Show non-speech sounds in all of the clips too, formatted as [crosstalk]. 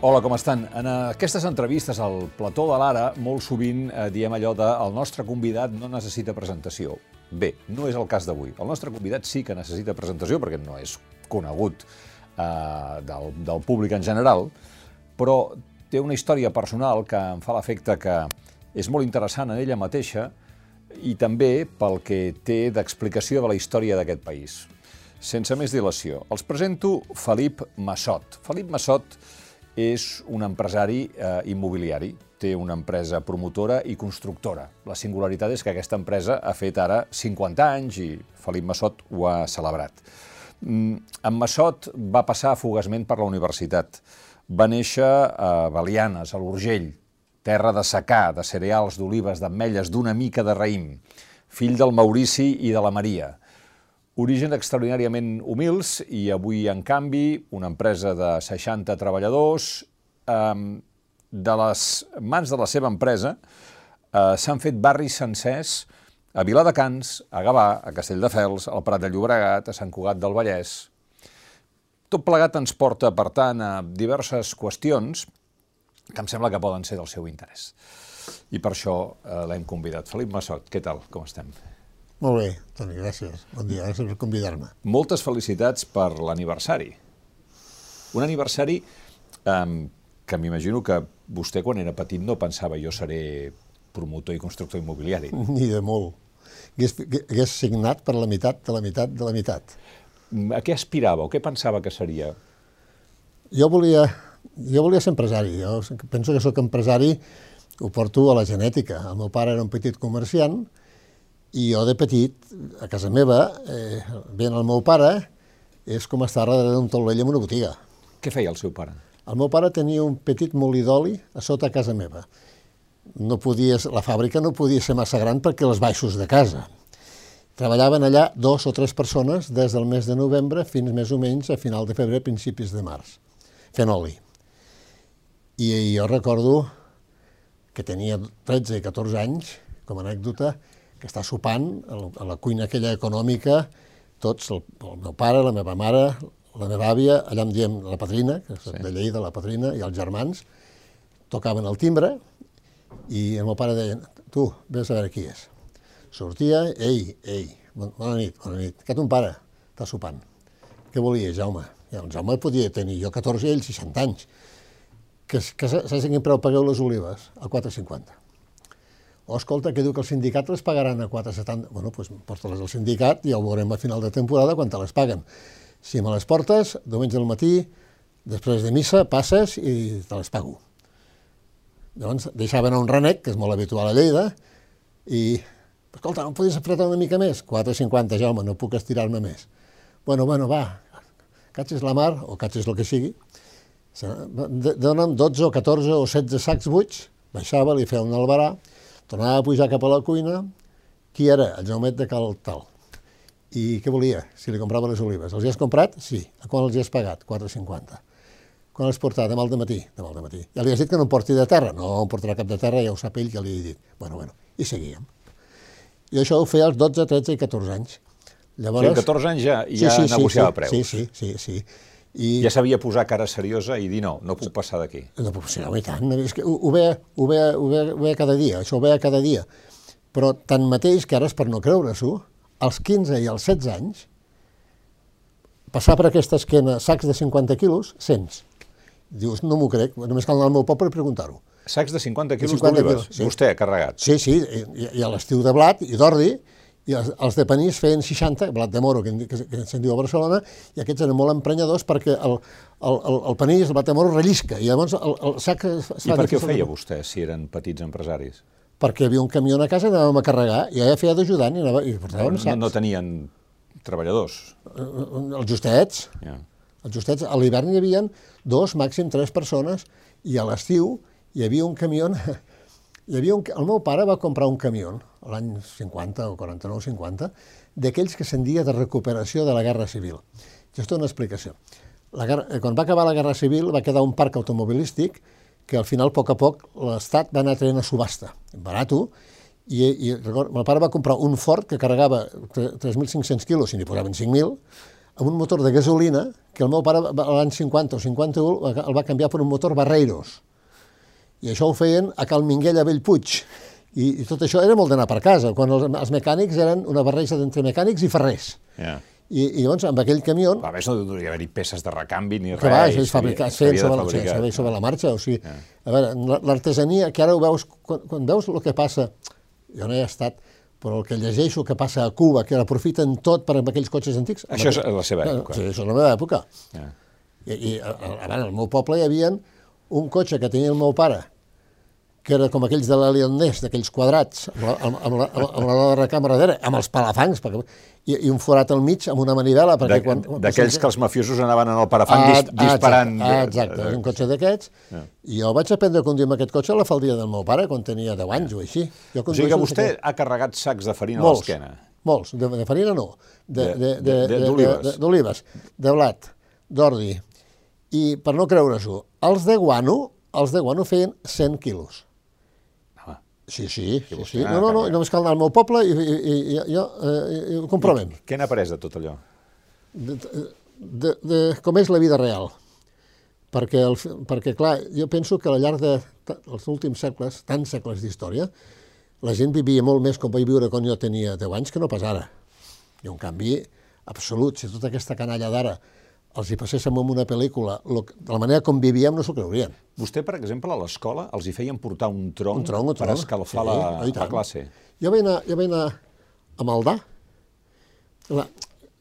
Hola, com estan? En aquestes entrevistes al plató de l'Ara molt sovint eh, diem allò de el nostre convidat no necessita presentació. Bé, no és el cas d'avui. El nostre convidat sí que necessita presentació perquè no és conegut eh, del, del públic en general, però té una història personal que em fa l'efecte que és molt interessant en ella mateixa i també pel que té d'explicació de la història d'aquest país. Sense més dilació, els presento Felip Massot. Felip Massot és un empresari eh, immobiliari, té una empresa promotora i constructora. La singularitat és que aquesta empresa ha fet ara 50 anys i Felip Massot ho ha celebrat. Mm, en Massot va passar fugaçment per la universitat. Va néixer a Balianes, a l'Urgell, terra de secà, de cereals, d'olives, d'ametlles, d'una mica de raïm, fill del Maurici i de la Maria. Origen extraordinàriament humils i avui, en canvi, una empresa de 60 treballadors, eh, de les mans de la seva empresa, eh, s'han fet barris sencers a Viladecans, a Gavà, a Castelldefels, al Prat de Llobregat, a Sant Cugat del Vallès. Tot plegat ens porta, per tant, a diverses qüestions que em sembla que poden ser del seu interès. I per això eh, l'hem convidat. Felip Massot, què tal? Com estem? Molt bé, Toni, gràcies. Bon dia, gràcies per convidar-me. Moltes felicitats per l'aniversari. Un aniversari eh, que m'imagino que vostè, quan era petit, no pensava jo seré promotor i constructor immobiliari. [laughs] Ni de molt. Hagués, hagués signat per la meitat de la meitat de la meitat. A què aspirava o què pensava que seria? Jo volia, jo volia ser empresari. Jo penso que sóc empresari, ho porto a la genètica. El meu pare era un petit comerciant i jo de petit, a casa meva, eh, veient el meu pare, és com estar darrere d'un taulell en una botiga. Què feia el seu pare? El meu pare tenia un petit molí d'oli a sota a casa meva. No podia, la fàbrica no podia ser massa gran perquè els baixos de casa. Treballaven allà dos o tres persones des del mes de novembre fins més o menys a final de febrer, principis de març, fent oli. I jo recordo que tenia 13 i 14 anys, com a anècdota, que està sopant a la cuina aquella econòmica, tots, el, el meu pare, la meva mare, la meva àvia, allà em diem la padrina, que és sí. de Lleida, la padrina, i els germans, tocaven el timbre i el meu pare deia, tu, vés a veure qui és. Sortia, ei, ei, bona nit, bona nit, que ton pare està sopant. Què volia, Jaume? Ja, el Jaume podia tenir jo 14 i ell 60 anys. Que, que saps quin preu pagueu les olives? A 4,50. O escolta, que diu que el sindicat les pagaran a 4,70. Bueno, doncs porta-les al sindicat i ja ho veurem a final de temporada quan te les paguen. Si me les portes, diumenge al matí, després de missa, passes i te les pago. Llavors deixaven a un renec, que és molt habitual a Lleida, i, escolta, no podies apretar una mica més? 4,50, Jaume, no puc estirar-me més. Bueno, bueno, va, catxes la mar, o catxes el que sigui, dona'm 12 o 14 o 16 sacs buits, baixava, li feia un albarà, Tornava a pujar cap a la cuina, qui era? El Jaumet de Cal Tal. I què volia? Si li comprava les olives. Els hi has comprat? Sí. A quan els hi has pagat? 4,50. Quan els portat? Demà al matí. Demà al matí. Ja li has dit que no em porti de terra? No em portarà cap de terra, ja ho sap ell que li he dit. Bueno, bueno. I seguíem. I això ho feia als 12, 13 i 14 anys. Llavors... Sí, 14 anys ja, ja sí, sí, negociava sí, preus. Sí, sí, sí, sí. I... Ja sabia posar cara seriosa i dir no, no puc passar d'aquí. No puc passar, i tant. És que ho, ho, veia, ho, veia, ho, veia, ho veia cada dia, això ho veia cada dia. Però tanmateix, que ara és per no creure-s'ho, als 15 i als 16 anys, passar per aquesta esquena sacs de 50 quilos, sents. Dius, no m'ho crec, només cal anar al meu poble i preguntar-ho. Sacs de 50 quilos d'olives? Sí. Vostè ha carregat? Sí, sí, i, i a l'estiu de blat i d'ordi, i els, els de panís feien 60, blat de moro, que, que, que se'n diu a Barcelona, i aquests eren molt emprenyadors perquè el, el, el, el panís, el blat de moro, rellisca, i llavors el, el sac... Es I per què ho feia vostè, si eren petits empresaris? Perquè hi havia un camió a casa, anàvem a carregar, i ja feia d'ajudant, i, anava, i portàvem no, no, no tenien treballadors? Eh, eh, els justets. Yeah. Els justets. A l'hivern hi havia dos, màxim tres persones, i a l'estiu hi havia un camió hi havia un, el meu pare va comprar un camió l'any 50 o 49-50 d'aquells que se'n de recuperació de la Guerra Civil. És una explicació. La guerra, eh, quan va acabar la Guerra Civil va quedar un parc automobilístic que al final, a poc a poc, l'Estat va anar traient a subhasta, barato, i, i record, el pare va comprar un Ford que carregava 3.500 quilos, si n'hi posaven 5.000, amb un motor de gasolina que el meu pare l'any 50 o 51 el va canviar per un motor Barreiros. I això ho feien a Cal Minguell, a Bellpuig. I, i tot això era molt d'anar per casa, quan els, els mecànics eren una barreja d'entre mecànics i ferrers. Ja. I, I llavors, amb aquell camió, A més, no devia haver-hi peces de recanvi ni que va, res. es fabricar, es feien sobre, es feien sobre la marxa, o sigui, a veure, la- l'artesania, que ara ho veus, quan, quan veus el que passa, jo no hi he estat, però el que llegeixo que passa a Cuba, que l'aprofiten tot per amb aquells cotxes antics... Això és la seva època. Sí, això és la meva època. Ja. I, i a, a, a veure, al meu poble hi havia un cotxe que tenia el meu pare, que era com aquells de l'Alien Ness, d'aquells quadrats, amb la, amb, la, amb la, amb la recàmera darrere, amb els palafangs, perquè, i, i un forat al mig amb una manivela, perquè De- quan... quan D'aquells que els mafiosos anaven en el parafang dis, Ah, disparant. Exacte, ah, exacte, és un cotxe d'aquests. I jo vaig aprendre a conduir amb aquest cotxe a la faldia del meu pare, quan tenia 10 anys o així. Jo O sigui que vostè des ha carregat sacs de farina a Molts, l'esquena. molts. De, de farina no, de- De- de- de- de- de- de- d'olives. de- d'olives, de blat, d'ordi. I per no creure-s'ho, els de guano, els de guano feien 100 quilos. Sí, sí, sí, No, no, no, només cal anar al meu poble i, i, i, i jo eh, i ho comprovem. Què n'ha après de tot allò? de, de, de com és la vida real. Perquè, el, perquè, clar, jo penso que al llarg dels últims segles, tants segles d'història, la gent vivia molt més com vaig viure quan jo tenia 10 anys que no pas ara. Hi ha un canvi absolut. Si tota aquesta canalla d'ara els hi passéssim en una pel·lícula, lo, de la manera com vivíem no s'ho creurien. Vostè, per exemple, a l'escola els hi feien portar un tronc, Un tronc, un per tronc. escalfar Sí, la, i la classe. Jo vaig anar, jo vaig anar a Maldà. La,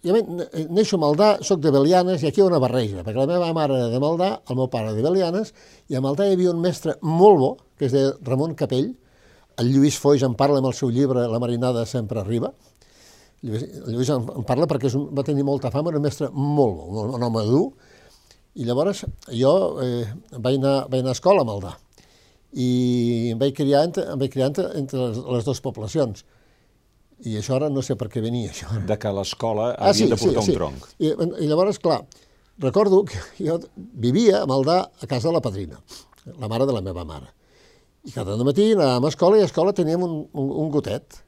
jo vaig, neixo a Maldà, soc de Belianes i aquí hi ha una barreja, perquè la meva mare era de Maldà, el meu pare de Belianes, i a Maldà hi havia un mestre molt bo, que es deia Ramon Capell, el Lluís Foix en parla amb el seu llibre La marinada sempre arriba, Lluís, Lluís en, en parla perquè és un, va tenir molta fama, era un mestre molt bo, un, un home dur, i llavors jo eh, vaig, anar, vaig anar a escola a Maldà i em vaig criar entre, em vaig criar entre, entre les, les dues poblacions. I això ara no sé per què venia, això. De que l'escola Ah, havien de portar un tronc. I, I llavors, clar, recordo que jo vivia a Maldà a casa de la padrina, la mare de la meva mare. I cada matí anàvem a escola i a escola teníem un, un, un gotet.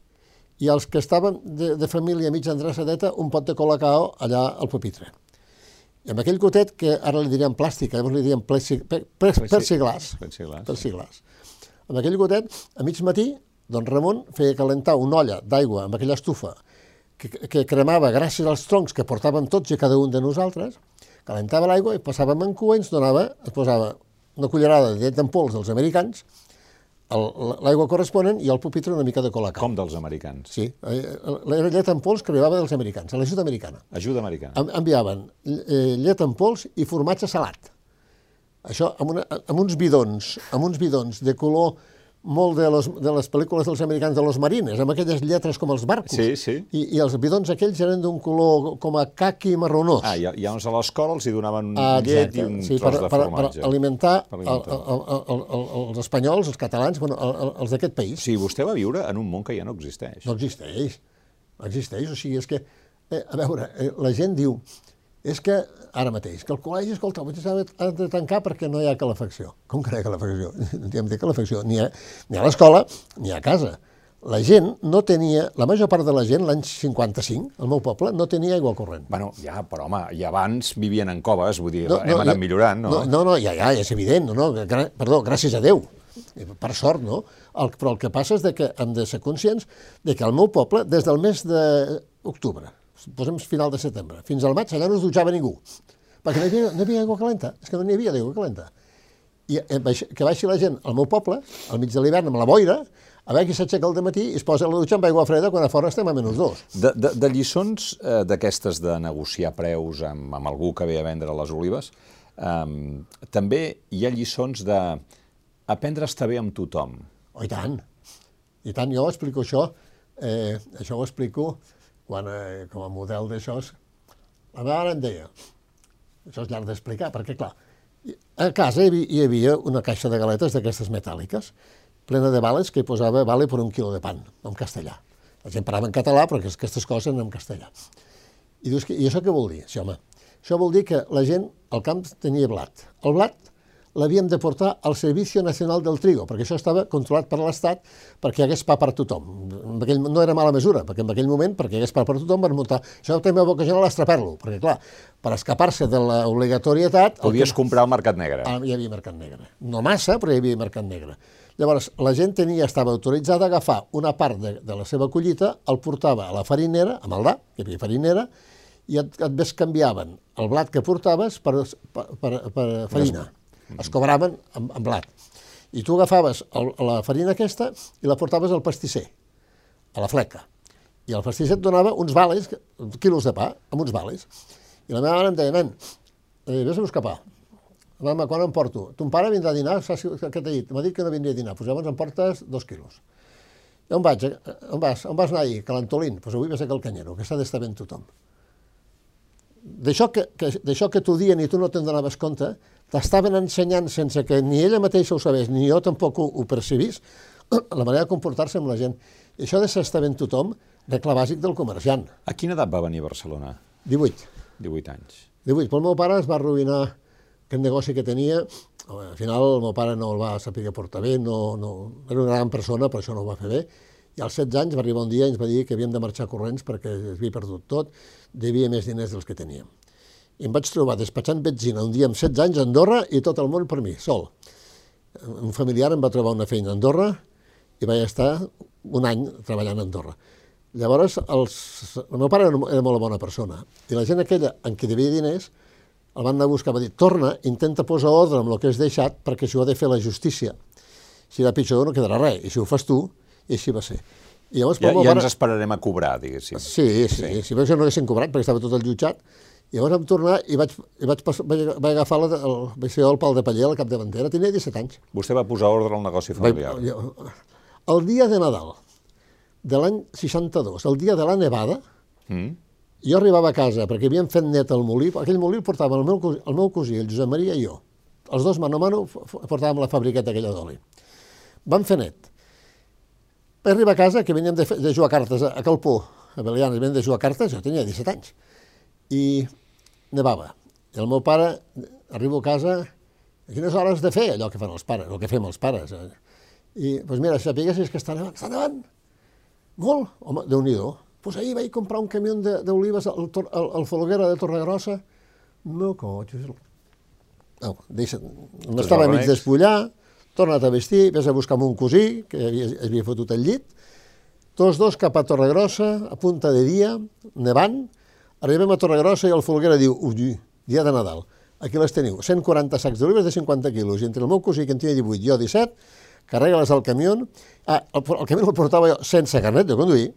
I els que estaven de, de família mig endreçadeta, un pot de colacao allà al pupitre. I amb aquell gotet, que ara li diríem plàstic, llavors li diríem persiglàs. Persiglàs. Amb aquell gotet, a mig matí, don Ramon feia calentar una olla d'aigua amb aquella estufa que, que cremava gràcies als troncs que portàvem tots i cada un de nosaltres, calentava l'aigua i passàvem en cua i ens donava, es posava una cullerada de llet en pols dels americans, l'aigua corresponent i al pupitre una mica de colacao. Com dels americans. Sí, eh, era llet en pols que arribava dels americans, a l'ajuda americana. Ajuda americana. Em- enviaven eh, llet en pols i formatge salat. Això amb, una, amb uns bidons, amb uns bidons de color molt de les, de les pel·lícules dels americans de los marines, amb aquelles lletres com els barcos. Sí, sí. I, I els bidons aquells eren d'un color com a caqui marronós. Ah, i, i a l'escola els hi donaven Ah, llet i un sí, tros per, de per, per formatge. alimentar, Per alimentar. el, el, el, el, els espanyols, els catalans, bueno, el, el, els d'aquest país. Sí, vostè va viure en un món que ja no existeix. No existeix. No existeix. O sigui, és que, eh, a veure, eh, la gent diu, és que, ara mateix, que el col·legi, escolta, ha de tancar perquè no hi ha calefacció. [laughs] Com que no hi ha calefacció? No hi ha calefacció ni a, ni a l'escola ni a casa. La gent no tenia, la major part de la gent, l'any 55, al meu poble, no tenia aigua corrent. Bueno, ja, però home, i abans vivien en coves, vull dir, No, hem no, anat ja- millorant, no? No, no, no ja, ja, és evident, no, no, gra, perdó, gràcies a Déu, Eh, per sort, no? El, però el que passa és de que hem de ser conscients de que al meu poble, des del mes d'octubre, posem final de setembre, fins al maig, allà no es dutxava ningú, perquè no hi havia, no hi havia aigua calenta, és que no n'hi havia d'aigua calenta. I eh, que baixi la gent al meu poble, al mig de l'hivern, amb la boira, a veure qui s'aixeca al matí i es posa a la dutxa amb aigua freda quan a fora estem a menys dos. De, de, de lliçons eh, d'aquestes de negociar preus amb, amb algú que ve a vendre les olives, eh, també hi ha lliçons de aprendre a estar bé amb tothom. Oh, i tant. I tant, jo explico això, eh, això ho explico quan, eh, com a model d'això, la meva mare em deia, això és llarg d'explicar, perquè clar, a casa hi hi havia una caixa de galetes d'aquestes metàl·liques, plena de vales, que hi posava vale per un quilo de pan, en castellà. La gent parlava en català, però que aquestes coses en castellà. I dius, i això què vol dir? Sí, home, això vol dir que la gent al camp tenia blat. El blat l'havíem de portar al Servicio Nacional del Trigo, perquè això estava controlat per l'Estat perquè hi hagués pa per tothom. En aquell, no era mala mesura, perquè en aquell moment, perquè hi hagués pa per tothom, van muntar... Això també va ocasionar l'estraper-lo, perquè clar, per escapar-se de l'obligatorietat... Podies que... comprar al mercat negre. Ah, hi havia mercat negre. No massa, però hi havia mercat negre. Llavors, la gent tenia, estava autoritzada a agafar una part de, de la seva collita, el portava a la farinera, a Maldà, que hi havia farinera, i et, et bescanviaven el blat que portaves per, per, per, per farina. Es cobraven amb, amb blat. I tu agafaves el, la farina aquesta i la portaves al pastisser, a la fleca. I el pastisser et donava uns vales, quilos de pa, amb uns vales. I la meva mare em deia, nen, eh, vés a buscar pa. Mama, quan em porto? Ton pare vindrà a dinar? Saps què t'ha dit? M'ha dit que no vindria a dinar. Doncs llavors em portes dos quilos. I on vaig? On vas? On vas anar ahir? Que l'Antolín. Doncs avui vas a Calcanyero, que s'ha d'estar ben tothom d'això que, que, que t'ho dien i tu no te'n donaves compte, t'estaven ensenyant sense que ni ella mateixa ho sabés, ni jo tampoc ho, ho percebís, [clears throat] la manera de comportar-se amb la gent. I això de s'estar ben tothom, regla bàsic del comerciant. A quina edat va venir a Barcelona? 18. 18 anys. 18. Pel meu pare es va arruïnar aquest negoci que tenia. Al final el meu pare no el va saber portar bé, no, no, era una gran persona, però això no ho va fer bé i als 16 anys va arribar un dia i ens va dir que havíem de marxar corrents perquè es havia perdut tot, devia més diners dels que teníem. I em vaig trobar despatxant benzina un dia amb 16 anys a Andorra i tot el món per mi, sol. Un familiar em va trobar una feina a Andorra i vaig estar un any treballant a Andorra. Llavors, els... el meu pare era, molt bona persona i la gent aquella en qui devia diners el van anar a buscar, va dir, torna, intenta posar ordre amb el que has deixat perquè això ho ha de fer la justícia. Si era pitjor no quedarà res, i si ho fas tu, i així va ser. I llavors, ja, ja pare... ens esperarem a cobrar, diguéssim. Sí, sí, sí. si això no haguessin cobrat, perquè estava tot el jutjat, i llavors vam tornar i vaig, i vaig, passar, vaig, vaig agafar la, el, vaig ser el pal de paller a la capdavantera, tenia 17 anys. Vostè va posar ordre al negoci familiar. Vaig, jo, el dia de Nadal de l'any 62, el dia de la nevada, mm. jo arribava a casa perquè havíem fet net el molí, aquell molí el portava el meu, el meu cosí, el Josep Maria i jo. Els dos mano a mano portàvem la fabriqueta aquella d'oli. Vam fer net. Vaig arribar a casa, que veníem de, de jugar cartes a, a Calpó, a Belianes, veníem de jugar cartes, jo tenia 17 anys, i nevava. I el meu pare, arribo a casa, a quines hores de fer allò que fan els pares, el que fem els pares. Eh? I, doncs mira, si sapiguessis que està nevant, està nevant, molt, home, déu nhi Pues ahir vaig comprar un camió d'olives al, al, al Folguera de Torregrossa, no cotxe. No, deixa, no estava mig despullar, torna't a vestir, vés a buscar un cosí, que havia, havia fotut el llit, tots dos cap a Torregrossa, a punta de dia, nevant, arribem a Torregrossa i el Folguera diu, ui, dia de Nadal, aquí les teniu, 140 sacs d'olives de 50 quilos, i entre el meu cosí, que en tenia 18, jo 17, carrega-les al camió, ah, el, el camió el portava jo sense carnet de conduir,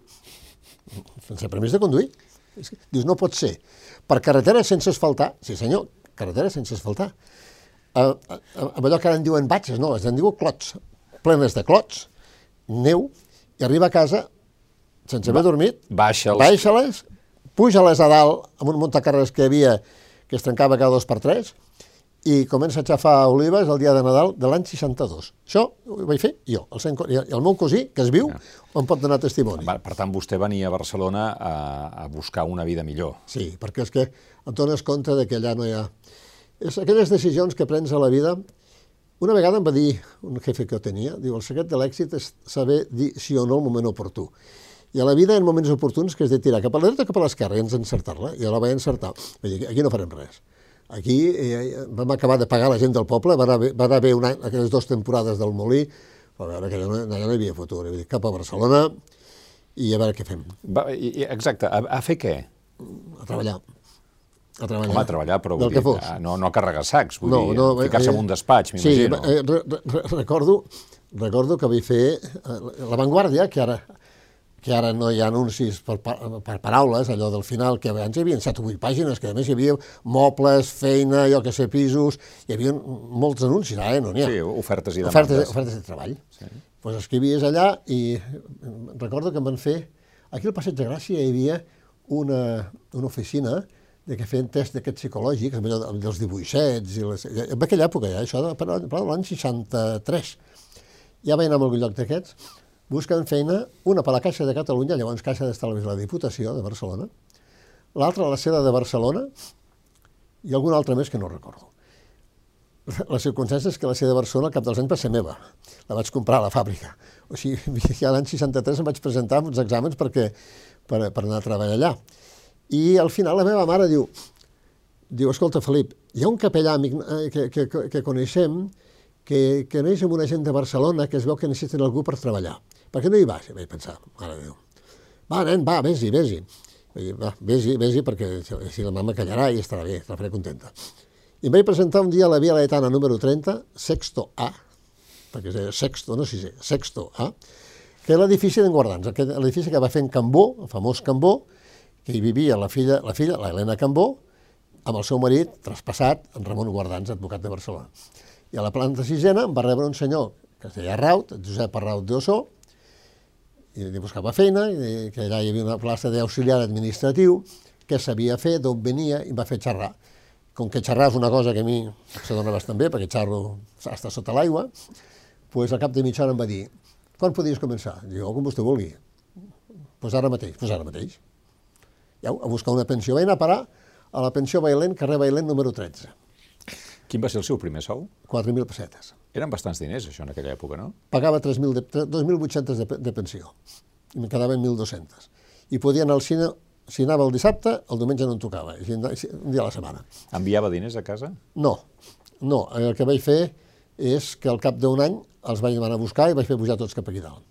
sense permís de conduir, dius, no pot ser, per carretera sense asfaltar, sí senyor, carretera sense asfaltar, amb allò que ara en diuen batxes, no, es en diu clots, plenes de clots, neu, i arriba a casa sense haver dormit, baixa-les, baixa puja-les a dalt amb un muntacarres que hi havia que es trencava cada dos per tres, i comença a xafar olives el dia de Nadal de l'any 62. Això ho vaig fer jo, el, i el meu cosí, que es viu, ja. em pot donar testimoni. Per tant, vostè venia a Barcelona a, a buscar una vida millor. Sí, perquè és que et dones compte de que allà no hi ha és aquelles decisions que prens a la vida. Una vegada em va dir un jefe que jo tenia, diu, el secret de l'èxit és saber dir sí o no al moment oportú. I a la vida, en moments oportuns, que és de tirar cap a la dreta o cap a l'esquerra, i ens encertar-la. I la vaig encertar. Vaig dir, aquí no farem res. Aquí eh, vam acabar de pagar la gent del poble, va haver, va haver un any, aquelles dues temporades del Molí, a veure que allà no, allà no hi havia futur. Vull dir, cap a Barcelona i a veure què fem. Va, exacte, a, a fer què? A treballar a treballar. Home, a treballar, però vull dir, no, no a carregar sacs, vull no, dir, no, ficar-se eh, en un despatx, m'imagino. Sí, eh, re, re, recordo, recordo que vaig fer eh, La Vanguardia, que ara, que ara no hi ha anuncis per, per paraules, allò del final, que abans hi havia 7 o 8 pàgines, que a més hi havia mobles, feina, jo que sé, pisos, hi havia molts anuncis, ara no n'hi ha. Sí, ofertes i demandes. Ofertes, ofertes de treball. Sí. Pues escrivies allà i recordo que em van fer... Aquí al Passeig de Gràcia hi havia una, una oficina de que feien test d'aquests psicològics, amb dels dibuixets, i les, en aquella època ja, això, de, però, però l'any 63. Ja vaig anar a algun lloc d'aquests, buscant feina, una per la Caixa de Catalunya, llavors Caixa d'Estalvis de la Diputació de Barcelona, l'altra la seda de Barcelona, i alguna altra més que no recordo. La circumstància és que la sede de Barcelona al cap dels anys va ser meva. La vaig comprar a la fàbrica. O sigui, [laughs] ja l'any 63 em vaig presentar uns exàmens perquè, per, per anar a treballar allà. I al final la meva mare diu, diu, escolta, Felip, hi ha un capellà amic eh, que, que, que, que coneixem que, que neix amb una gent de Barcelona que es veu que necessiten algú per treballar. Per què no hi vas? I vaig pensar, mare de Déu. Va, nen, va, vés-hi, vés-hi. Va, vés-hi, vés-hi, perquè si la mama callarà i estarà bé, faré contenta. I em vaig presentar un dia a la Via Laetana número 30, Sexto A, perquè es deia Sexto, no sé si Sexto A, que és l'edifici d'en Guardans, l'edifici que va fer en Cambó, el famós Cambó, que hi vivia la filla, la filla, la Helena Cambó, amb el seu marit, traspassat, en Ramon Guardans, advocat de Barcelona. I a la planta sisena em va rebre un senyor que es deia Raut, Josep Arraut d'Ossó, i li buscava feina, i que allà hi havia una plaça d'auxiliar administratiu, què sabia fer, d'on venia, i va fer xerrar. Com que xerrar és una cosa que a mi se dona bastant bé, perquè xerro està sota l'aigua, pues al cap de mitja hora em va dir, quan podies començar? Oh, com vostè vulgui. Pues ara mateix, pues ara mateix. Ja, a buscar una pensió. Vaig anar a parar a la pensió Bailent, carrer Bailent número 13. Quin va ser el seu primer sou? 4.000 pessetes. Eren bastants diners, això, en aquella època, no? Pagava 2.800 de, de pensió i me'n quedaven 1.200. I podia anar al cine, si anava el dissabte, el diumenge no em tocava, un dia a la setmana. Enviava diners a casa? No, no. El que vaig fer és que al cap d'un any els vaig anar a buscar i vaig fer pujar tots cap aquí dalt.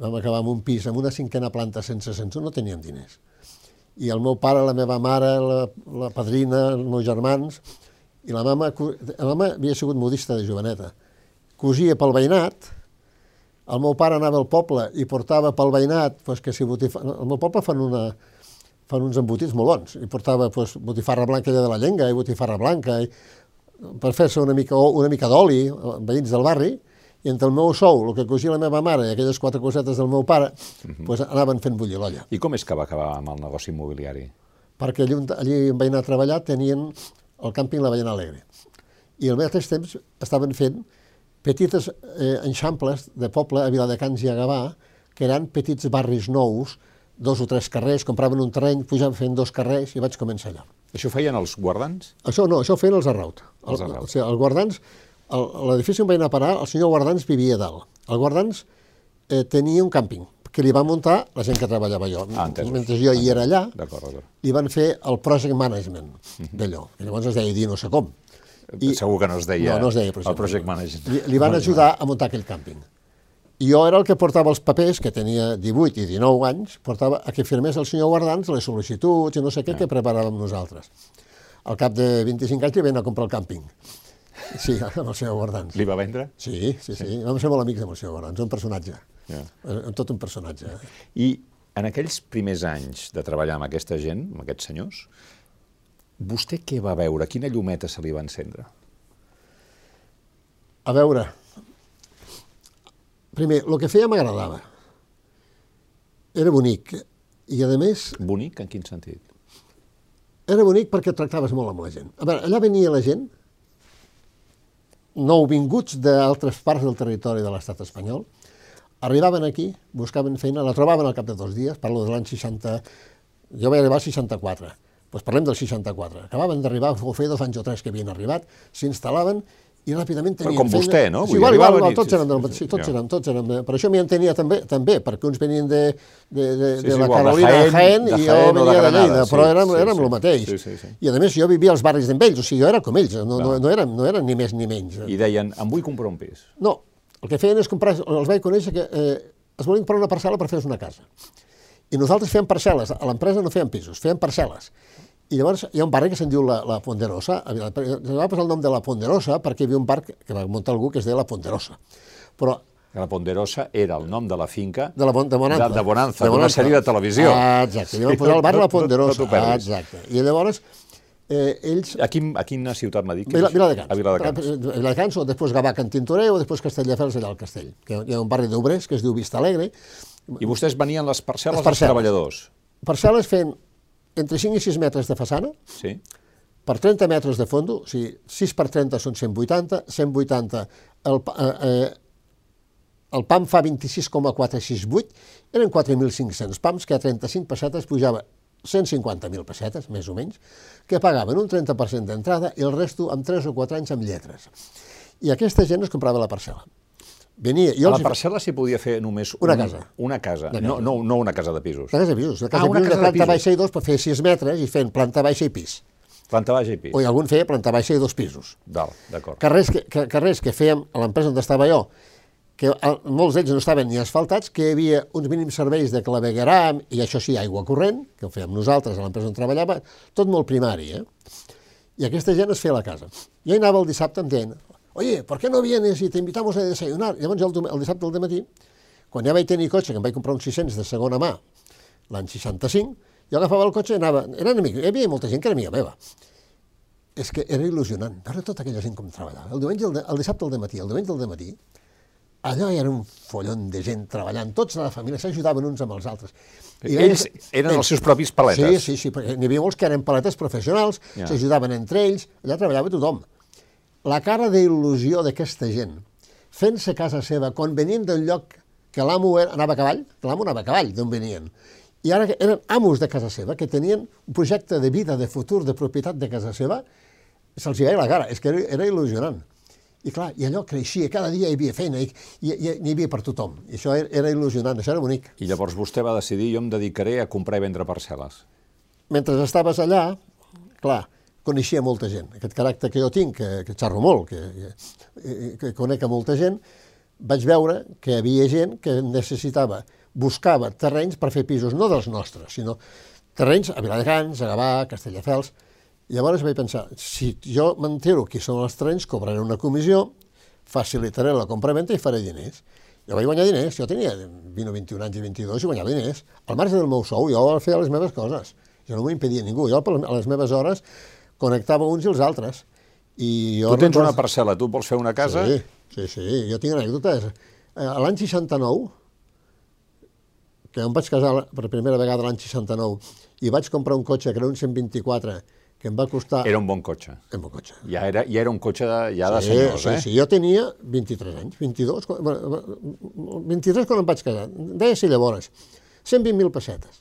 Vam acabar en un pis, amb una cinquena planta sense ascensor, no teníem diners. I el meu pare, la meva mare, la, la padrina, els meus germans, i la mama, la mama havia sigut modista de joveneta, cosia pel veïnat, el meu pare anava al poble i portava pel veïnat, pues, que si botifa... el meu poble fan, una, fan uns embotits molt bons, i portava pues, botifarra blanca de la llenga i botifarra blanca, i, per fer-se una mica, una mica d'oli, veïns del barri, i entre el meu sou, el que cosia la meva mare i aquelles quatre cosetes del meu pare, uh -huh. pues, anaven fent bullir l'olla. I com és que va acabar amb el negoci immobiliari? Perquè allí, allí on vaig anar a treballar tenien el càmping La Ballena Alegre. I al mateix temps estaven fent petites eh, enxamples de poble a Viladecans i a Gavà, que eren petits barris nous, dos o tres carrers, compraven un terreny, pujaven fent dos carrers i vaig començar allà. Això feien els guardans? Això no, això feien els Arraut. Els Arraut. El, o sigui, el guardans, l'edifici on vaig anar a parar, el senyor Guardans vivia dalt. El Guardans eh, tenia un càmping, que li va muntar la gent que treballava jo. Ah, Mentre jo hi era allà, d'acord. li van fer el project management Mhm. d'allò, que llavors es deia dir no sé com. I, Segur que no es deia, no, no es deia project, el project management. Li, li van ajudar a muntar aquell càmping. I jo era el que portava els papers, que tenia 18 i 19 anys, portava a que firmés el senyor Guardans les sol·licituds i no sé què que preparàvem nosaltres. Al cap de 25 anys li vam a comprar el càmping. Sí, amb el senyor Guardans. Li va vendre? Sí, sí, sí. sí. Vam ser molt amics amb el senyor Guardans, un personatge. Ja. Yeah. Tot un personatge. I en aquells primers anys de treballar amb aquesta gent, amb aquests senyors, vostè què va veure? Quina llumeta se li va encendre? A veure, primer, el que feia m'agradava. Era bonic. I, a més... Bonic? En quin sentit? Era bonic perquè tractaves molt amb la gent. A veure, allà venia la gent, nouvinguts d'altres parts del territori de l'estat espanyol, arribaven aquí, buscaven feina, la trobaven al cap de dos dies, parlo de l'any 60... Jo vaig arribar al 64, doncs parlem del 64. Acabaven d'arribar, ho feia dos anys o tres que havien arribat, s'instal·laven i ràpidament tenien Però com feina. vostè, no? Sí, igual, igual, igual, i- tots eren, del, sí, sí, tots eren, tots eren. Per això m'hi entenia també, també, perquè uns venien de, de, de, Sí, de sí, la igual, de Carolina de Jaén, Jaén, de i Jaén jo o de venia de Granada, Lleida, sí, però érem, sí, érem sí. el mateix. Sí, sí, sí. I a més jo vivia als barris ells, o sigui, jo era com ells, no, no, no, eren, no eren ni més ni menys. I deien, em vull comprar un pis. No, el que feien és comprar, els vaig conèixer que eh, es volien comprar una parcel·la per fer una casa. I nosaltres fèiem parcel·les, a l'empresa no fèiem pisos, fèiem parcel·les. I llavors hi ha un barri que se'n diu la, la Ponderosa, se va posar el nom de la Ponderosa perquè hi havia un parc que va muntar algú que es deia la Ponderosa. Però La Ponderosa era el nom de la finca de la de Bonanza. de, de Bonanza, d'una sèrie de televisió. Ah, exacte, li van posar el barri No- la no- no Ponderosa. t'ho perdis. ah, exacte. I llavors eh, ells A, quin, a quina ciutat m'ha dit? que Vila? Viladecans. A Viladecans. Viladecans, o després Gavà, Can Tintoreu, o després Castelldefels, allà al Castell. Que hi ha un barri d'obrers que es diu Vista Alegre. I vostès venien les parcel·les Les dels parcel·les. treballadors. Parcel·les fent entre 5 i 6 metres de façana, Sí? per 30 metres de fondo, o sigui, 6 per 30 són 180, 180, el, eh, eh, el PAM fa 26,468, eren 4.500 PAMs, que a 35 pessetes pujava 150.000 pessetes, més o menys, que pagaven un 30% d'entrada i el resto amb 3 o 4 anys amb lletres. I aquesta gent es comprava la parcel·la. Venia, jo a la parcel·la s'hi podia fer només una un, casa. Una casa, no, no, no una casa de pisos. Una casa de pisos. Una casa ah, de pisos una casa de planta de baixa i dos per fer 6 metres i fent planta baixa i pis. Planta baixa i pis. O algun feia planta baixa i dos pisos. D'acord. Carrers que, que, carrers que fèiem a l'empresa on estava jo, que el, molts d'ells no estaven ni asfaltats, que hi havia uns mínims serveis de clavegueram, i això sí, aigua corrent, que ho fèiem nosaltres a l'empresa on treballava, tot molt primari, eh? I aquesta gent es feia la casa. Jo hi anava el dissabte amb gent, oye, ¿por qué no vienes y te invitamos a desayunar? Llavors jo el, el dissabte al matí, quan ja vaig tenir cotxe, que em vaig comprar uns 600 de segona mà, l'any 65, jo agafava el cotxe i anava, eren amics, hi havia molta gent que era amiga meva. És que era il·lusionant, veure tota aquella gent com treballava. El, diumenge, el, el dissabte al matí, el diumenge al matí, allò era un follon de gent treballant, tots a la família s'ajudaven uns amb els altres. I ells eren ells, els seus propis paletes? Sí, sí, sí, perquè n'hi havia molts que eren paletes professionals, ja. s'ajudaven entre ells, allà treballava tothom. La cara d'il·lusió d'aquesta gent, fent-se casa seva, quan venien del lloc que l'amo anava a cavall, que l'amo anava a cavall d'on venien, i ara eren amos de casa seva, que tenien un projecte de vida, de futur, de propietat de casa seva, se'ls veia la cara, és que era, era il·lusionant. I clar, i allò creixia, cada dia hi havia feina, i, i, i n'hi havia per tothom. I això era, era il·lusionant, això era bonic. I llavors vostè va decidir, jo em dedicaré a comprar i vendre parcel·les. Mentre estaves allà, clar, coneixia molta gent. Aquest caràcter que jo tinc, que, que xerro molt, que, que, que conec a molta gent, vaig veure que hi havia gent que necessitava, buscava terrenys per fer pisos, no dels nostres, sinó terrenys a Viladecans, a Gavà, a Castelldefels, Llavors vaig pensar, si jo m'entero qui són els trens, cobraré una comissió, facilitaré la compra-venta i faré diners. Jo vaig guanyar diners, jo tenia 20 o 21 anys i 22 i guanyava diners. Al marge del meu sou, jo feia les meves coses. Jo no m'ho impedia ningú. Jo a les meves hores connectava uns i els altres. I jo tu tens una parcel·la, tu vols fer una casa? Sí, sí, sí. jo tinc anècdotes. Eh, l'any 69, que em vaig casar per primera vegada l'any 69, i vaig comprar un cotxe que era un 124 que em va costar... Era un bon cotxe. Un bon cotxe. Ja era, ja era un cotxe de, ja de sí, senyors, sí, eh? Sí, jo tenia 23 anys, 22, 23 quan em vaig casar. Deia si llavors, 120.000 pessetes.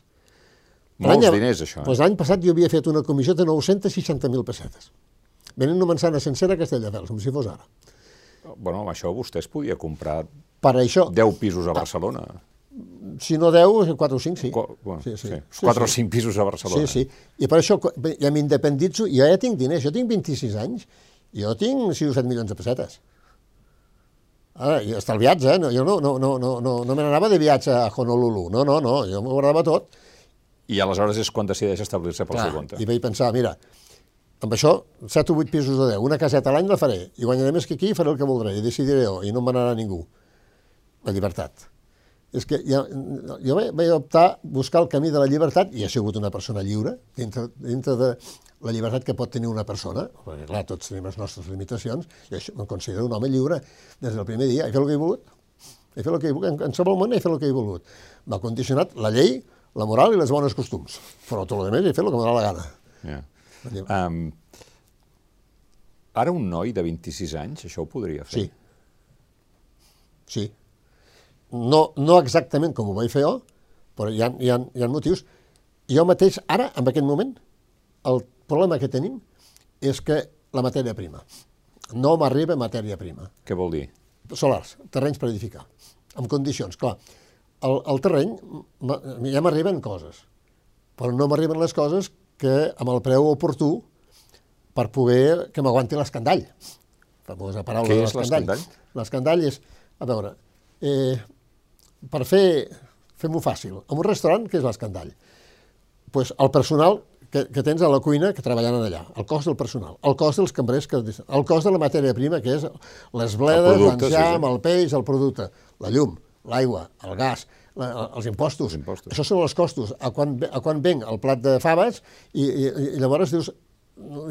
Molts diners, això. Eh? Doncs l'any passat jo havia fet una comissió de 960.000 pessetes. Venint una manzana sencera a Castelldefels, com si fos ara. Bueno, amb això vostè es podia comprar per això, 10 pisos a Barcelona. Ah, si no 10, 4 o 5, sí. Qu bueno, sí, sí. sí. 4 sí, o 5 pisos a Barcelona. Sí, sí. I per això ja m'independitzo, jo ja tinc diners, jo tinc 26 anys, jo tinc 6 o 7 milions de pessetes. Ara, i estalviats, eh? No, jo no, no, no, no, no, no me n'anava de viatge a Honolulu, no, no, no, jo m'ho guardava tot. I aleshores és quan decideix establir-se pel Clar, seu compte. I vaig pensar, mira, amb això, 7 o 8 pisos de 10, una caseta a l'any la faré, i guanyaré més que aquí i faré el que voldré, i decidiré jo, i no m'anarà ningú. La llibertat és que jo, jo vaig optar a buscar el camí de la llibertat i he sigut una persona lliure, dintre, dintre de la llibertat que pot tenir una persona, perquè clar, tots tenim les nostres limitacions, i això em considero un home lliure des del primer dia, he fet el que he volgut, he fet el que he volgut, en qualsevol moment he fet el que he volgut. M'ha condicionat la llei, la moral i les bones costums, però tot el més he fet el que m'ha la gana. Yeah. Um, ara un noi de 26 anys això ho podria fer? Sí. Sí, no, no exactament com ho vaig fer jo, però hi ha, hi, ha, hi ha motius. Jo mateix, ara, en aquest moment, el problema que tenim és que la matèria prima. No m'arriba matèria prima. Què vol dir? Solars, terrenys per edificar, en condicions. Clar, el, el terreny, ja m'arriben coses, però no m'arriben les coses que amb el preu oportú per poder que m'aguanti l'escandall. Famosa paraula Què és l'escandall? L'escandall és, a veure, eh, per fer, fem-ho fàcil, en un restaurant, què és l'escandall? Pues el personal que, que tens a la cuina que treballant allà, el cost del personal, el cost dels cambrers, que, el cost de la matèria prima, que és les bledes, l'enciam, sí, sí. el peix, el producte, la llum, l'aigua, el gas, la, els impostos. Els impostos. Això són els costos. A quan, a quan venc el plat de faves i, i, i llavors dius,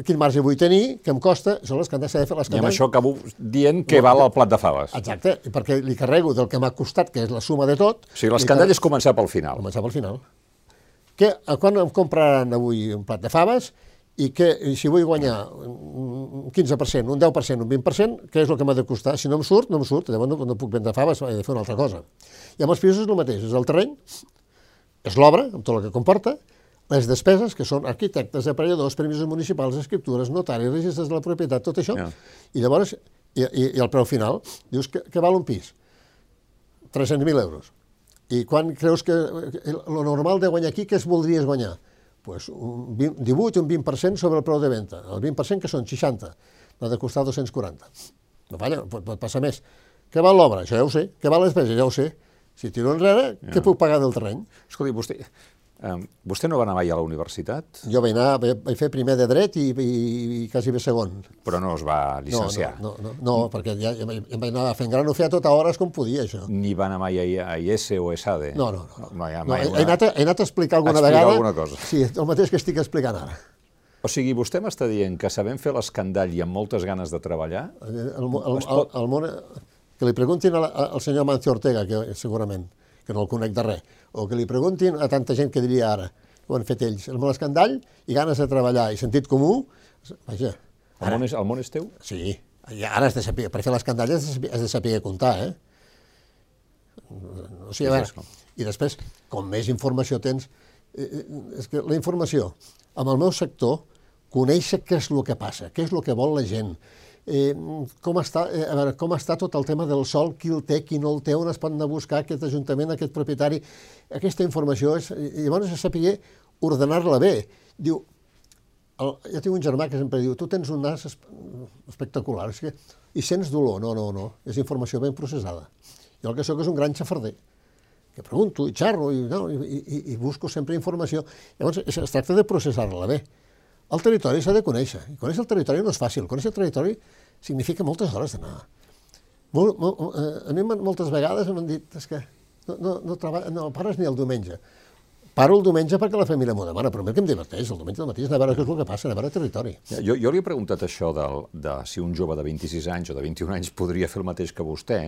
quin marge vull tenir, que em costa, són les que han de fer les I amb això acabo dient que val el plat de faves. Exacte, perquè li carrego del que m'ha costat, que és la suma de tot... O sigui, l'escandall és començar pel final. Començar pel final. Que, quan em compraran avui un plat de faves i que si vull guanyar un 15%, un 10%, un 20%, què és el que m'ha de costar? Si no em surt, no em surt, llavors no, no puc vendre faves, he de fer una altra cosa. I amb els pisos és el mateix, és el terreny, és l'obra, amb tot el que comporta, les despeses, que són arquitectes, aparelladors, permisos municipals, escriptures, notaris, registres de la propietat, tot això, Ja. i llavors, i, i, i al preu final, dius que, que val un pis? 300.000 euros. I quan creus que el normal de guanyar aquí, què es voldries guanyar? Pues un 20, 18, un 20% sobre el preu de venda. El 20% que són 60, n'ha de costar 240. No falla, pot, pot passar més. Què val l'obra? Això ja ho sé. Què val les peces? Ja ho sé. Si tiro enrere, ja. què puc pagar del terreny? Escolti, vostè, eh, vostè no va anar mai a la universitat, Jo vaig anar, vaig fer primer de dret i, i, i quasi bé segon. però no es va llicenciar. No, no, no, no, no perquè ja, ja, em vaig anar fent gran, ho feia tot a hores com podia, això. Ni va anar mai a, a IES o ESADE. No, no, no. no, no mai he, una- he, anat a, he anat a explicar alguna explicar vegada... alguna cosa. Sí, el mateix que estic explicant ara. O sigui, vostè m'està dient que sabent fer l'escandall i amb moltes ganes de treballar, El, el, el, el, el món, que li preguntin al, al senyor Mancio Ortega, que segurament, que no el conec de res, o que li preguntin a tanta gent que diria ara, ho han fet ells, el món escandall i ganes de treballar i sentit comú, vaja, el món és, el món és teu? sí, i ara has de saber, per fer l'escandall has, de has de saber comptar, eh? O sigui, a veure, i després, com més informació tens, eh, eh, és que la informació, amb el meu sector, conèixer què és el que passa, què és el que vol la gent, eh, com, està, eh, a veure, com està tot el tema del sol, qui el té, qui no el té, on es pot anar a buscar aquest ajuntament, aquest propietari, aquesta informació, és, llavors és saber ordenar-la bé. Diu, el, jo tinc un germà que sempre diu, tu tens un nas esp espectacular, és que, i sents dolor, no, no, no, és informació ben processada. Jo el que sóc és un gran xafarder, que pregunto i xerro i, no, i, i, i busco sempre informació. Llavors, es, es tracta de processar-la bé. El territori s'ha de conèixer, i conèixer el territori no és fàcil, conèixer el territori significa moltes hores d'anar. Molt, molt, eh, a mi moltes vegades m'han dit, és que no, no, no, treballa, no pares ni el diumenge. Paro el diumenge perquè la família m'ho demana, però a mi el que em diverteix, el diumenge del matí és a veure què és el que passa, a veure territori. Ja, Jo, jo li he preguntat això del, de si un jove de 26 anys o de 21 anys podria fer el mateix que vostè,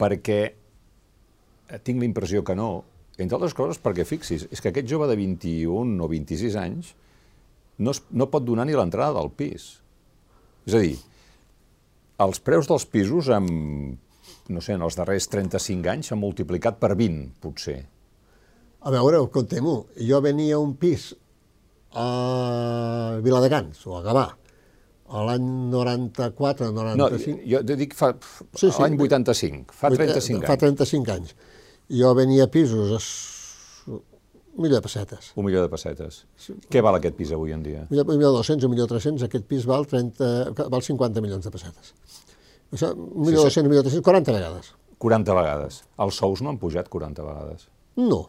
perquè eh, tinc la impressió que no, entre altres coses perquè fixis, és que aquest jove de 21 o 26 anys no, es, no pot donar ni l'entrada del pis. És a dir, els preus dels pisos en, no sé, en els darrers 35 anys s'han multiplicat per 20, potser. A veure, contem-ho. Jo venia un pis a Viladecans, o a Gavà, a l'any 94, No, 95... jo te dic fa, Sí, sí. l'any 85, fa 35 Fa anys. 35 anys. Jo venia a pisos a milió de pessetes. Un milió de pessetes. Què val aquest pis avui en dia? Un milió, un milió 200, un milió 300, aquest pis val, 30, val 50 milions de pessetes. Això, un milió Sí, sí. 200, un milió 300, 40 vegades. 40 vegades. Els sous no han pujat 40 vegades. No.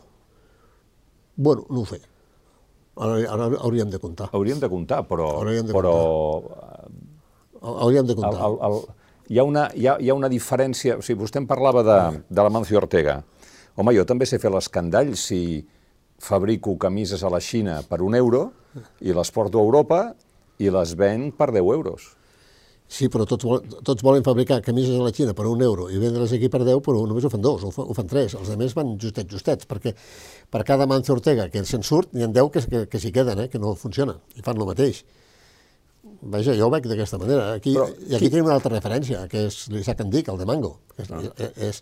Bueno, no ho sé. Ara, ara hauríem de comptar. Hauríem de comptar, però... Hauríem de però Hauríem de el, comptar. el, el, hi, ha una, hi, ha, hi ha una diferència... O sigui, vostè em parlava de, de la Mancio Ortega. Home, jo també sé fer l'escandall si fabrico camises a la Xina per un euro i les porto a Europa i les venc per 10 euros. Sí, però tots, vol- tots volen fabricar camises a la Xina per un euro i vendre-les aquí per 10, però només ho fan dos, ho, fa, ho fan tres. Els altres van justets, justets, perquè per cada Mancio Ortega que se'n surt, n'hi ha 10 que, que, que s'hi queden, eh, que no funciona, i fan el mateix. Vaja, jo ho veig d'aquesta manera. Aquí, Però I aquí tenim una altra referència, que és l'Isaac Andic, el de Mango, que és, és,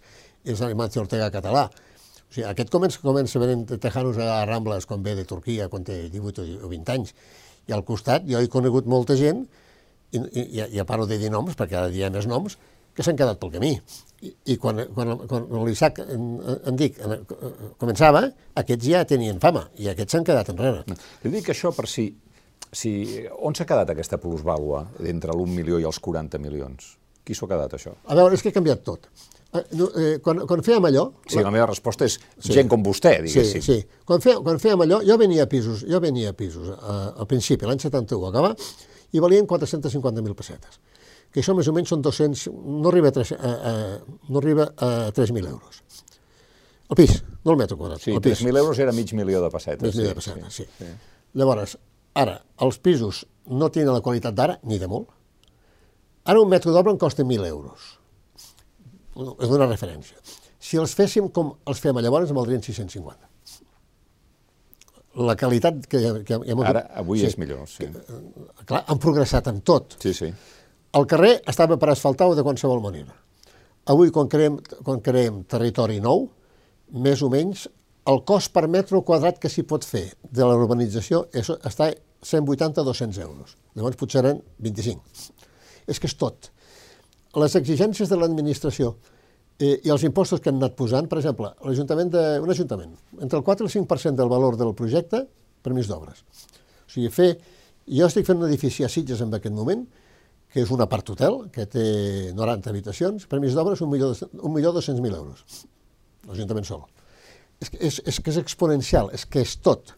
és el Mancio Ortega català. O sigui, aquest comença, comença venent tejanos a Rambles quan ve de Turquia, quan té 18 o 20 anys. I al costat jo he conegut molta gent, i, i, i ja paro de dir noms, perquè ara diem més noms, que s'han quedat pel camí. I, i quan, quan, quan l'Isaac en, en dic en, començava, aquests ja tenien fama, i aquests s'han quedat enrere. Li dic això per si... si on s'ha quedat aquesta plusvàlua entre l'1 milió i els 40 milions? Qui s'ho ha quedat, això? A veure, és que ha canviat tot. Eh, eh, quan, quan fèiem allò... Sí, la meva resposta és gent com vostè, Sí, diguéssim. sí. Quan, fe, quan fèiem allò, jo venia a pisos, jo venia a pisos eh, al principi, l'any 71, a Gavà, i valien 450.000 pessetes. Que això més o menys són 200, no arriba a, 3, a, a, no arriba a 3.000 euros. El pis, no el metre quadrat, Sí, el pis. 3.000 euros era mig milió de pessetes. Mig milió de pessetes, sí. Llavors, ara, els pisos no tenen la qualitat d'ara, ni de molt. Ara un metre d'obra en costa 1.000 euros. És una referència. Si els féssim com els fem llavors, en valdrien 650. La qualitat que, que hem Ara, avui és millor, sí. Clar, han progressat en tot. Sí, sí. El carrer estava per asfaltar o de qualsevol manera. Avui, quan creem, quan creem territori nou, més o menys el cost per metre quadrat que s'hi pot fer de la urbanització és, està a 180-200 euros. Llavors potser eren 25. És que és tot. Les exigències de l'administració eh, i els impostos que han anat posant, per exemple, l'Ajuntament de, un ajuntament, entre el 4 i el 5% del valor del projecte, permís d'obres. O sigui, fer, jo estic fent un edifici a Sitges en aquest moment, que és un apart hotel, que té 90 habitacions, permís d'obres, 1.200.000 euros. L'Ajuntament sol. És, és, és que és exponencial, és que és tot.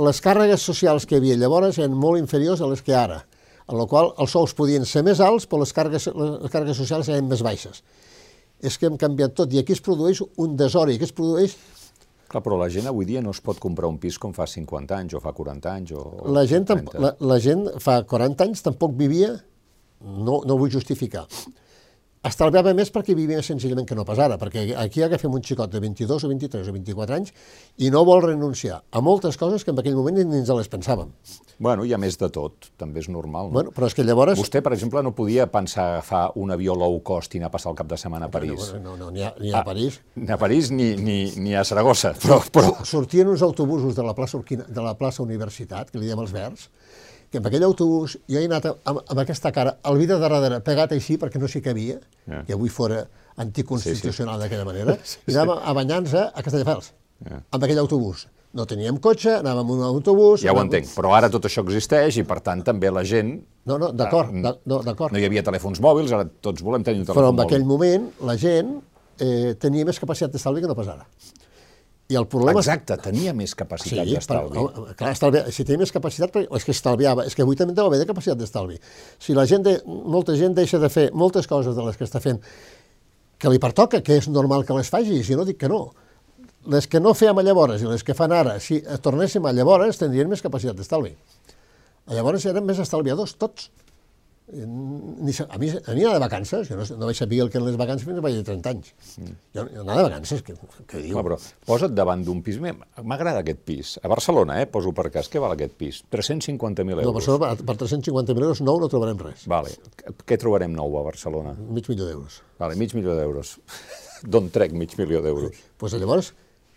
Les càrregues socials que hi havia llavors eren molt inferiors a les que ara, en la qual els sous podien ser més alts, però les càrregues, les càrregues socials eren més baixes. És que hem canviat tot, i aquí es produeix un desori, aquí es produeix Clar, però la gent avui dia no es pot comprar un pis com fa 50 anys o fa 40 anys o la gent, la, la gent fa 40 anys tampoc vivia, no, no vull justificar, estalviava més perquè vivia senzillament que no pas ara, perquè aquí agafem un xicot de 22 o 23 o 24 anys i no vol renunciar a moltes coses que en aquell moment ni ens les pensàvem. Bueno, hi ha més de tot, també és normal. No? Bueno, però és que llavors... Vostè, per exemple, no podia pensar agafar un avió low cost i anar a passar el cap de setmana a París. No, no, no, ni a, ni a ah, París. Ni a París ni, ni, ni a Saragossa, però... però... Sortien uns autobusos de la plaça, de la plaça Universitat, que li diem els verds, que amb aquell autobús jo he anat amb, amb aquesta cara, el vida de darrere, pegat així perquè no s'hi cabia, yeah. que avui fora anticonstitucional sí, sí. d'aquella manera, [laughs] sí, i anàvem a banyar-nos a Castelldefels, yeah. amb aquell autobús. No teníem cotxe, anàvem amb un autobús... Ja ho entenc, però ara tot això existeix i, per tant, també la gent... No, no, d'acord, ah, no, d'acord. No hi havia telèfons mòbils, ara tots volem tenir un telèfon mòbil. Però en aquell moment la gent eh, tenia més capacitat d'estalvi que no pas ara. I el problema... Exacte, tenia més capacitat sí, d'estalvi. Clar, estalvi, si tenia més capacitat, és que estalviava. És que avui també deu haver de capacitat d'estalvi. Si la gent, de, molta gent deixa de fer moltes coses de les que està fent que li pertoca, que és normal que les faci, si no dic que no. Les que no fèiem a llavors i les que fan ara, si tornéssim a llavors, tindrien més capacitat d'estalvi. Llavors eren més estalviadors, tots. Ni, a mi anava de vacances, jo no, no vaig saber el que eren les vacances fins a vaig de 30 anys. Mm. Jo, jo anava de vacances, què, què diu? No, però posa't davant d'un pis, m'agrada aquest pis. A Barcelona, eh, poso per cas, què val aquest pis? 350.000 euros. No, per, per 350.000 euros nou no trobarem res. Vale. Què trobarem nou a Barcelona? Mig milió d'euros. Vale, mig milió d'euros. [laughs] D'on trec mig milió d'euros? Doncs pues llavors,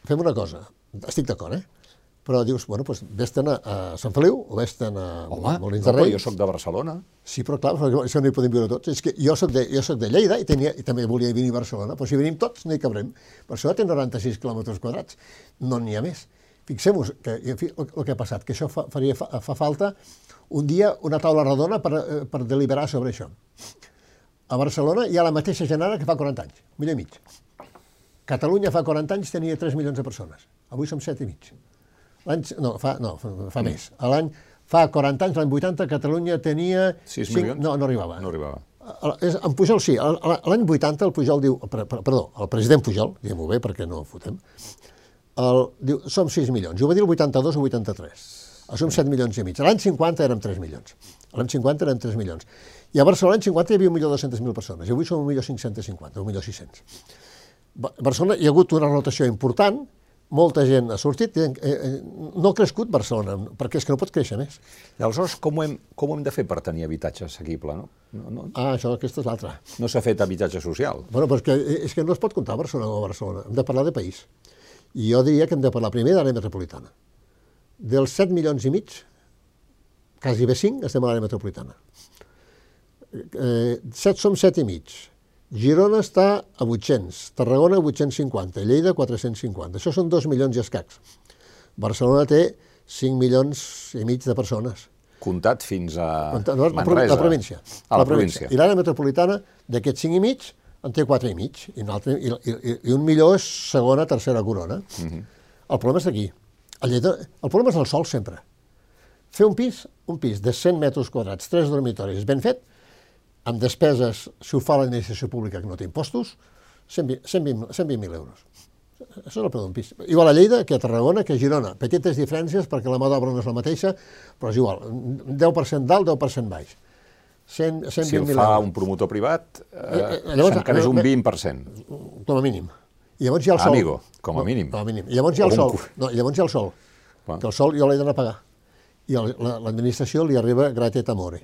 fem una cosa. Estic d'acord, eh? Però dius, bueno, doncs vés-te'n a, a Sant Feliu o vés-te'n a Home, Molins de Rei. jo sóc de Barcelona. Sí, però clar, però això no hi podem viure tots. És que jo sóc de, jo soc de Lleida i, tenia, i també volia venir a Barcelona, però si venim tots no hi cabrem. Barcelona té 96 quilòmetres quadrats, no n'hi ha més. Fixem-vos que en fi, el, el que ha passat, que això fa, faria, fa, fa falta un dia una taula redona per, eh, per deliberar sobre això. A Barcelona hi ha la mateixa genera que fa 40 anys, un milió i mig. Catalunya fa 40 anys tenia 3 milions de persones, avui som 7 i mig. No, fa, no, fa, fa més. L'any... Fa 40 anys, l'any 80, Catalunya tenia... 6 5, milions? No, no arribava. No arribava. És, en Pujol sí, l'any 80 el Pujol diu, perdó, el president Pujol, diguem-ho bé perquè no fotem, el, diu, som 6 milions, ho va dir el 82 o 83, som 7 milions i mig. L'any 50 érem 3 milions, l'any 50 érem 3 milions. I a Barcelona l'any 50 hi havia 1.200.000 persones, i avui som 1.550, 1.600. A Barcelona hi ha hagut una rotació important, molta gent ha sortit, eh, eh, no ha crescut Barcelona, perquè és que no pot créixer més. I aleshores, com ho hem, com ho hem de fer per tenir habitatge assequible? No? No, no? Ah, això, aquesta és l'altra. No s'ha fet habitatge social. Bueno, però és que, eh, és que no es pot comptar Barcelona o Barcelona, hem de parlar de país. I jo diria que hem de parlar primer de l'àrea metropolitana. Dels 7 milions i mig, quasi bé 5, estem a l'àrea metropolitana. Eh, 7 som 7 i mig Girona està a 800, Tarragona a 850, Lleida 450. Això són 2 milions i escacs. Barcelona té 5 milions i mig de persones. Comptat fins a no, Manresa. La província. A la, la província. I l'àrea metropolitana, d'aquests 5 i mig, en té 4 i mig. I un, altre, i, i, i un millor és segona, tercera corona. Uh mhm. -huh. El problema és aquí. El, Lleida, el problema és el sol sempre. Fer un pis, un pis de 100 metres quadrats, 3 dormitoris, ben fet, amb despeses, si ho fa l'administració pública que no té impostos, 120.000 120, 120 euros. Això és el preu d'un pis. Igual a Lleida que a Tarragona que a Girona. Petites diferències perquè la mà d'obra no és la mateixa, però és igual. 10% dalt, 10% baix. 100, 120 si el fa euros. un promotor privat, eh, eh, s'encareix un 20%. Com a mínim. I llavors hi ha el sol. Amigo, com a mínim. No, com a mínim. I llavors hi ha el sol. No, llavors hi ha el sol. Va. Que el sol jo l'he d'anar a pagar. I l'administració li arriba gratet amore.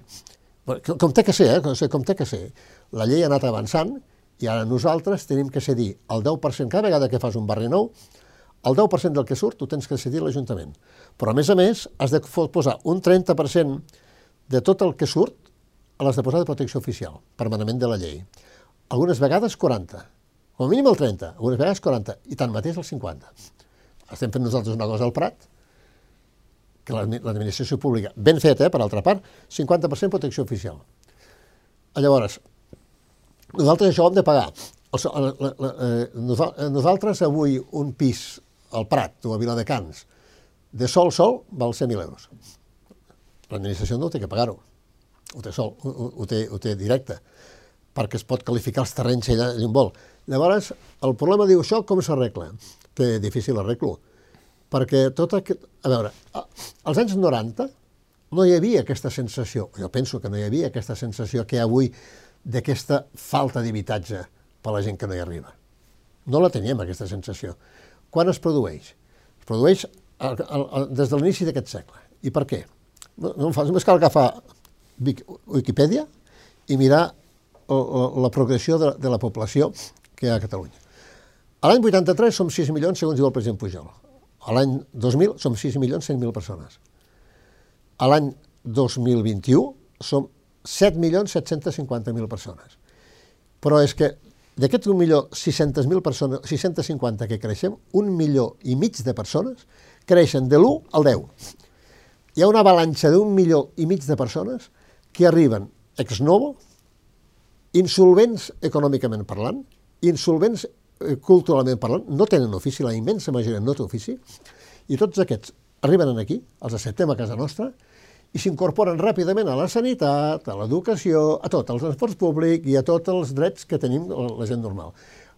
Com té que ser, eh? com té que ser. La llei ha anat avançant i ara nosaltres tenim que cedir el 10%, cada vegada que fas un barri nou, El 10% del que surt ho tens que decidir l'Ajuntament. Però, a més a més, has de posar un 30% de tot el que surt a les de posar de protecció oficial, permanentment de la llei. Algunes vegades 40, com a mínim el 30, algunes vegades 40, i tanmateix el 50. Estem fent nosaltres una cosa al Prat, que l'administració pública, ben feta, eh, per altra part, 50% protecció oficial. Llavors, nosaltres això ho hem de pagar. El, la, la, eh, nosaltres avui un pis al Prat o a Viladecans de sol sol val 100.000 euros. L'administració no té que pagar-ho, ho té sol, ho, ho, té, ho té directe, perquè es pot qualificar els terrenys allà on vol. Llavors, el problema diu, això com s'arregla? Té difícil arreglo, perquè tot aquest... A veure, als anys 90 no hi havia aquesta sensació, jo penso que no hi havia aquesta sensació que avui d'aquesta falta d'habitatge per la gent que no hi arriba. No la teníem, aquesta sensació. Quan es produeix? Es produeix des de l'inici d'aquest segle. I per què? No, no fa, només cal agafar Wikipedia i mirar la, la progressió de, de la població que hi ha a Catalunya. L'any 83 som 6 milions, segons diu el president Pujol. A l'any 2000 som 6 milions 100.000 persones. A l'any 2021 som 7 milions 750.000 persones. Però és que D'aquests 1.600.000 persones, 650 que creixem, un milió i mig de persones creixen de l'1 al 10. Hi ha una avalanxa d'un milió i mig de persones que arriben ex novo, insolvents econòmicament parlant, insolvents culturalment parlant, no tenen ofici, la immensa majoria no té ofici, i tots aquests arriben aquí, els acceptem a casa nostra, i s'incorporen ràpidament a la sanitat, a l'educació, a tot, al transport públic i a tots els drets que tenim la gent normal.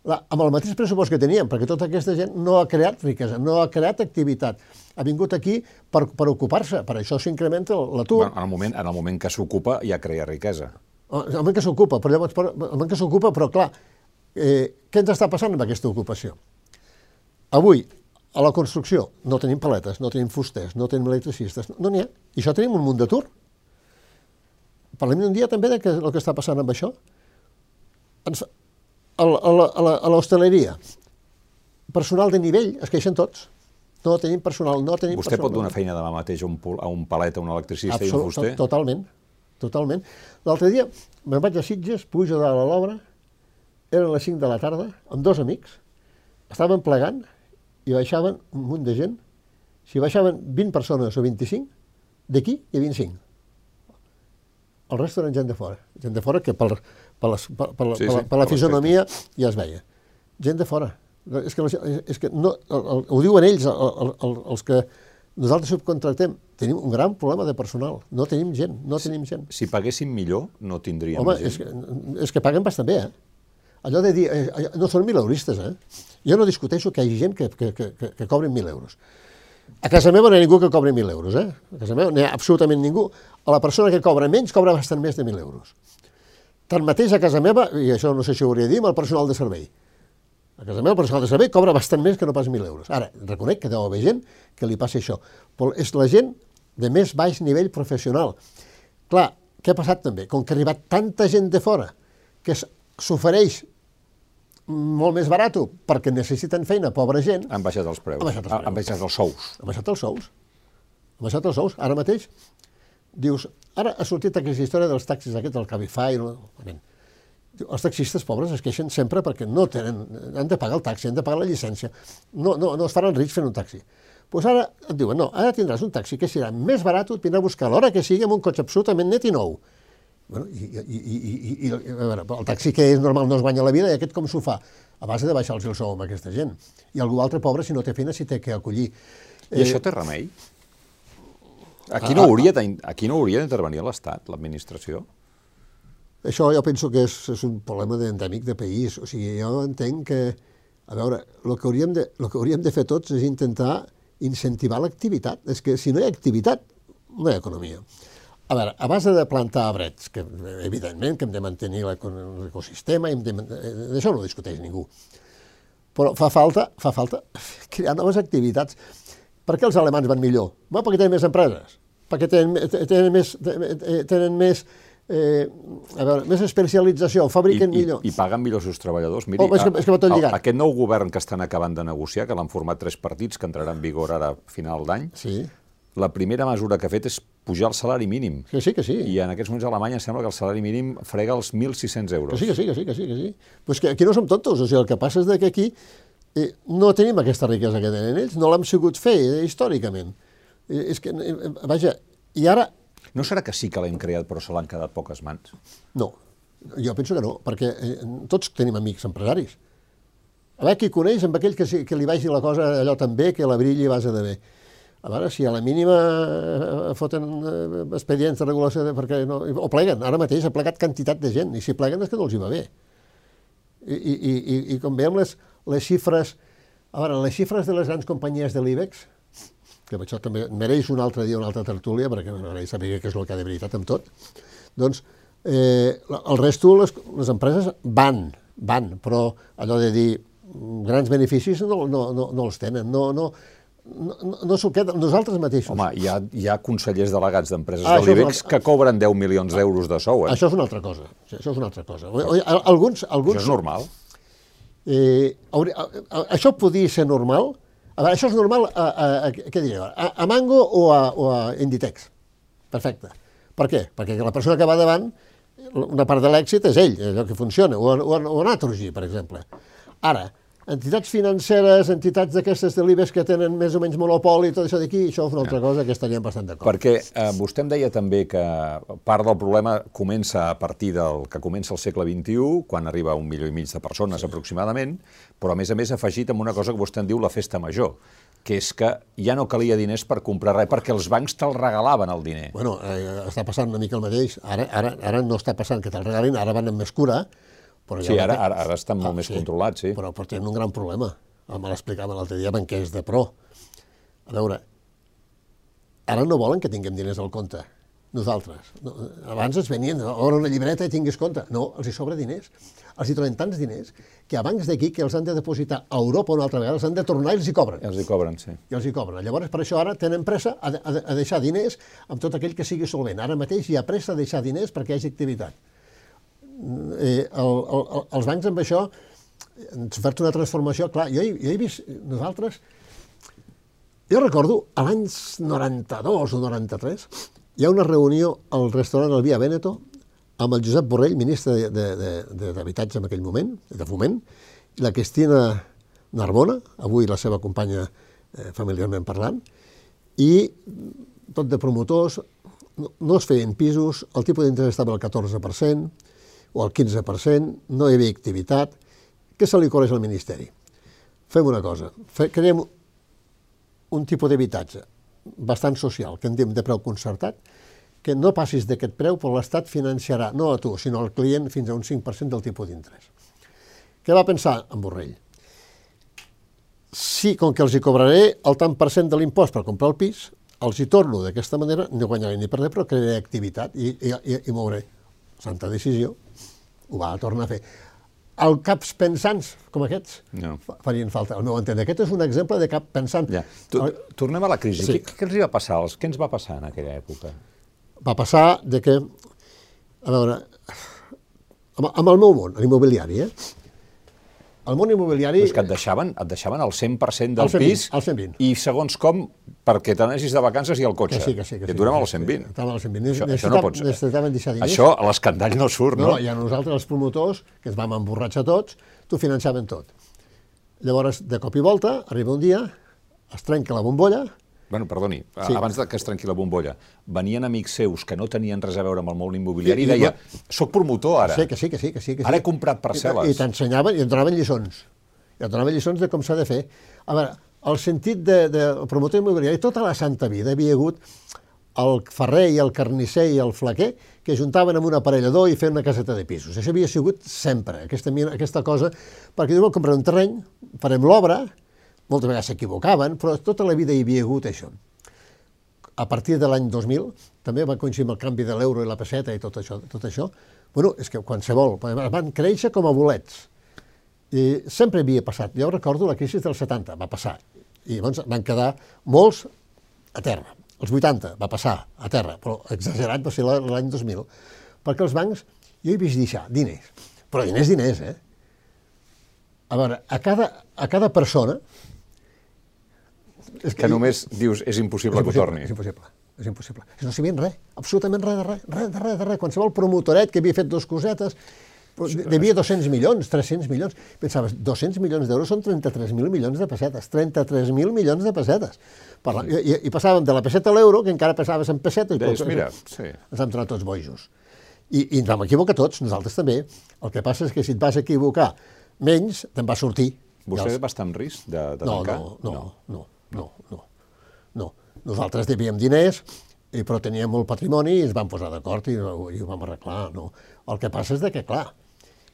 La, amb el mateix pressupost que teníem, perquè tota aquesta gent no ha creat riquesa, no ha creat activitat, ha vingut aquí per, per ocupar-se, per això s'incrementa l'atur. Bueno, en, el moment, en el moment que s'ocupa ja crea riquesa. En el moment que s'ocupa, però llavors, en el moment que s'ocupa, però clar, eh, què ens està passant amb aquesta ocupació? Avui, a la construcció no tenim paletes, no tenim fusters, no tenim electricistes, no n'hi ha. I això tenim un munt d'atur. Parlem un dia també de que, el que està passant amb això. Ens, a, a l'hostaleria, personal de nivell, es queixen tots. No tenim personal, no tenim Vostè personal. pot donar feina demà mateix a un, a un palet, a un electricista Absolut, i un fuster? Totalment, totalment. L'altre dia me'n vaig a Sitges, pujo de l'obra, eren les 5 de la tarda, amb dos amics, estaven plegant, i baixaven un munt de gent. Si baixaven 20 persones o 25, d'aquí hi havia 5. El resto eren gent de fora. Gent de fora que per, per, les, per, per, sí, per, sí, per la fisonomia ja es veia. Gent de fora. És que, és que no, el, el, ho diuen ells, el, el, els que nosaltres subcontractem. Tenim un gran problema de personal. No tenim gent, no tenim gent. Si paguéssim millor, no tindríem Home, gent. És que, és que paguen bastant bé, eh? Allò de dir, eh, no són mileuristes, eh? Jo no discuteixo que hi hagi gent que, que, que, que cobrin mil euros. A casa meva no hi ha ningú que cobri mil euros, eh? A casa meva no hi ha absolutament ningú. A la persona que cobra menys cobra bastant més de mil euros. Tanmateix, a casa meva, i això no sé si ho hauria de dir, el personal de servei. A casa meva el personal de servei cobra bastant més que no pas mil euros. Ara, reconec que deu haver gent que li passi això, però és la gent de més baix nivell professional. Clar, què ha passat també? Com que ha arribat tanta gent de fora que s'ofereix molt més barat perquè necessiten feina, pobra gent. Han baixat els preus. Han baixat els, preus. Han baixat els sous. Han baixat els sous. Han baixat els sous. Ara mateix, dius, ara ha sortit aquesta història dels taxis aquests, del Cabify, no? els taxistes pobres es queixen sempre perquè no tenen, han de pagar el taxi, han de pagar la llicència, no, no, no es faran rics fent un taxi. Doncs pues ara et diuen, no, ara tindràs un taxi que serà més barat, et vindrà a buscar a l'hora que sigui amb un cotxe absolutament net i nou. Bueno, i, i, i, i, i, a veure, el taxi que és normal no es guanya la vida i aquest com s'ho fa? A base de baixar-los el sou amb aquesta gent. I algú altre pobre, si no té feina, s'hi té que acollir. I eh, això té remei? Aquí no hauria aquí no hauria d'intervenir l'Estat, l'administració? Això jo penso que és, és un problema endèmic de país. O sigui, jo entenc que, a veure, el que hauríem de, el que hauríem de fer tots és intentar incentivar l'activitat. És que si no hi ha activitat, no hi ha economia. A veure, a base de plantar arbrets, que evidentment que hem de mantenir l'ecosistema, d'això no ho discuteix ningú, però fa falta, fa falta [laughs] crear noves activitats. Per què els alemans van millor? Bueno, perquè tenen més empreses, perquè tenen, tenen més, tenen més eh, a veure, més especialització, fabriquen I, millor. I, I paguen millor els seus treballadors. Miri, Oh, és que- és que va tot lligat. Aquest nou govern que estan acabant de negociar, que l'han format tres partits, que entrarà en vigor ara a final d'any, Sí, la primera mesura que ha fet és pujar el salari mínim. que sí, que sí. I en aquests moments a Alemanya sembla que el salari mínim frega els 1.600 Que euros. sí, que sí, que sí, que sí, que sí. Pues que aquí no som tontos, o sigui, el que passa és de que aquí eh, no tenim aquesta riquesa que tenen ells, no l'hem sigut fer eh, històricament. Eh, és que, eh, vaja, i ara, No serà que sí que l'hem creat però se l'han quedat poques mans? no, jo penso que no, perquè eh, tots tenim amics empresaris. A veure qui coneix amb aquell que, que li vagi la cosa allò tan bé, que la brilli a base de bé. A veure, si a la mínima eh, foten eh, expedients de regulació, de, perquè no, o pleguen, ara mateix ha plegat quantitat de gent, i si pleguen és que no els hi va bé. I, i, i, i- com veiem les, les xifres, a veure, les xifres de les grans companyies de l'IBEX, que això també mereix un altre dia una altra tertúlia, perquè m'agradaria saber què és el que ha de veritat amb tot, doncs eh, el resto, les, les empreses van, van, però allò de dir mm, grans beneficis no, no, no, no els tenen, no, no, no, no, s'ho queden, nosaltres mateixos. Home, hi ha, hi ha consellers delegats d'empreses Ah, de l'IBEX que cobren 10 milions d'euros de sou, eh? Això és una altra cosa, això és una altra cosa. Alguns, alguns, Això és normal. Eh, això podria ser normal? A veure, això és normal a, a, a, què diré, a, a Mango o a, o a Inditex? Perfecte. Per què? Perquè la persona que va davant, una part de l'èxit és ell, allò que funciona, o, o, o a Naturgy, per exemple. Ara, entitats financeres, entitats d'aquestes de l'IBEX que tenen més o menys monopoli, tot això d'aquí, això és una altra cosa que estaríem bastant d'acord. Perquè eh, vostè em deia també que part del problema comença a partir del que comença el segle XXI, quan arriba a un milió i mig de persones aproximadament, però a més a més afegit amb una cosa que vostè en diu la festa major, que és que ja no calia diners per comprar res, perquè els bancs te'l regalaven el diner. Bueno, eh, està passant una mica el mateix. Ara, ara, ara no està passant que te'l regalin, ara van amb més cura, però Sí, ara, ara, ara estan molt més controlats, sí. Però, però tenen un gran problema. Me l'explicava l'altre dia banquers de pro. A veure, ara no volen que tinguem diners al compte, nosaltres. No, abans ens venien, obre una llibreta i tinguis compte. No, els hi sobra diners. Els hi troben tants diners que a bancs d'aquí que els han de depositar a Europa una altra vegada, els han de tornar i els hi cobren. Els hi cobren, sí. I els hi cobren. Llavors, per això ara tenen pressa a, a, a deixar diners amb tot aquell que sigui solvent. Ara mateix hi ha pressa a deixar diners perquè hi hagi activitat. Eh, el, el, el, els bancs amb això ens han una transformació, clar, jo, jo he vist, nosaltres, jo recordo, a l'any 92 o 93, hi ha una reunió al restaurant El Via Veneto amb el Josep Borrell, ministre d'Habitatge en aquell moment, de Foment, i la Cristina Narbona, avui la seva companya eh, familiarment parlant, i tot de promotors, no, no es feien pisos, el tipus d'interès estava al 14% o al 15%, no hi havia activitat. Què se li correix al Ministeri? Fem una cosa, fe, creem un tipus d'habitatge bastant social, que en diem de preu concertat, que no passis d'aquest preu, però l'Estat financiarà, no a tu, sinó al client, fins a un 5% del tipus d'interès. Què va pensar en Borrell? Si, com que els hi cobraré el tant per cent de l'impost per comprar el pis, els hi torno d'aquesta manera, no guanyaré ni perdré, però crearé activitat i, i, i, i mouré. Santa decisió, ho va tornar a fer. El caps pensants, com aquests, No. fa- farien falta, al meu entendre. Aquest és un exemple de cap pensant. Ja. Tu, tornem a la crisi. Sí. Què, què els hi va passar? Què ens va passar en aquella època? va passar de que, a veure, amb, amb el meu món, l'immobiliari, eh? El món immobiliari... És que et deixaven, et deixaven el 100% del El 120, pis el 120. i segons com, perquè te n'anessis de vacances i el cotxe. Que sí, que sí. Que I sí, et durem sí, 120. sí, al 120. Això, això no pot ser. Necessitaven deixar diners. Això a l'escandall no surt, No, no? no, i a nosaltres, els promotors, que ens vam emborratxar tots, t'ho finançaven tot. Llavors, de cop i volta, arriba un dia, es trenca la bombolla, Bueno, perdoni, Sí. abans de que es trenqui la bombolla, venien amics seus que no tenien res a veure amb el món immobiliari I- i, i- deia, soc promotor ara, Sí, que sí, que sí, que sí. Que sí. ara he comprat parcel·les. I, i t'ensenyaven, i et donaven lliçons. I et donaven lliçons de com s'ha de fer. A veure, el sentit de, de promotor immobiliari, tota la santa vida havia hagut el ferrer i el carnisser i el flaquer que juntaven amb un aparellador i feien una caseta de pisos. Això havia sigut sempre, aquesta, aquesta cosa, perquè diuen, comprarem un terreny, farem l'obra, moltes vegades s'equivocaven, però tota la vida hi havia hagut això a partir de l'any 2000, també va coincidir amb el canvi de l'euro i la peseta i tot això, tot això, bueno, és que qualsevol, van créixer com a bolets. I sempre havia passat. Jo recordo la crisi del 70, va passar. I llavors van quedar molts a terra. Els 80 va passar a terra, però exagerat va ser la- l'any 2000. Perquè els bancs, jo he vist deixar diners, però diners, diners, eh? A veure, a cada, a cada persona... És que, que només dius, és impossible, és impossible que ho torni. És impossible, és impossible. No sabien res, absolutament res de res, res de res de res. Qualsevol promotoret que havia fet dos cosetes, devia 200 milions, 300 milions. Pensaves, 200 milions d'euros són 33.000 milions de pessetes, 33.000 milions de pessetes. Parla, i, i, passàvem de la peseta a l'euro, que encara passaves en pessetes. Deies, mira, sí. Ens vam tornar tots bojos. I, i ens vam equivocar tots, nosaltres també. El que passa és que si et vas equivocar menys, te'n va sortir. Vostè els... va estar en risc de, de no, tancar? No, no, no, no, no, no. Nosaltres devíem diners, però teníem molt patrimoni i ens vam posar d'acord i, i ho vam arreglar. No. El que passa és de que, clar,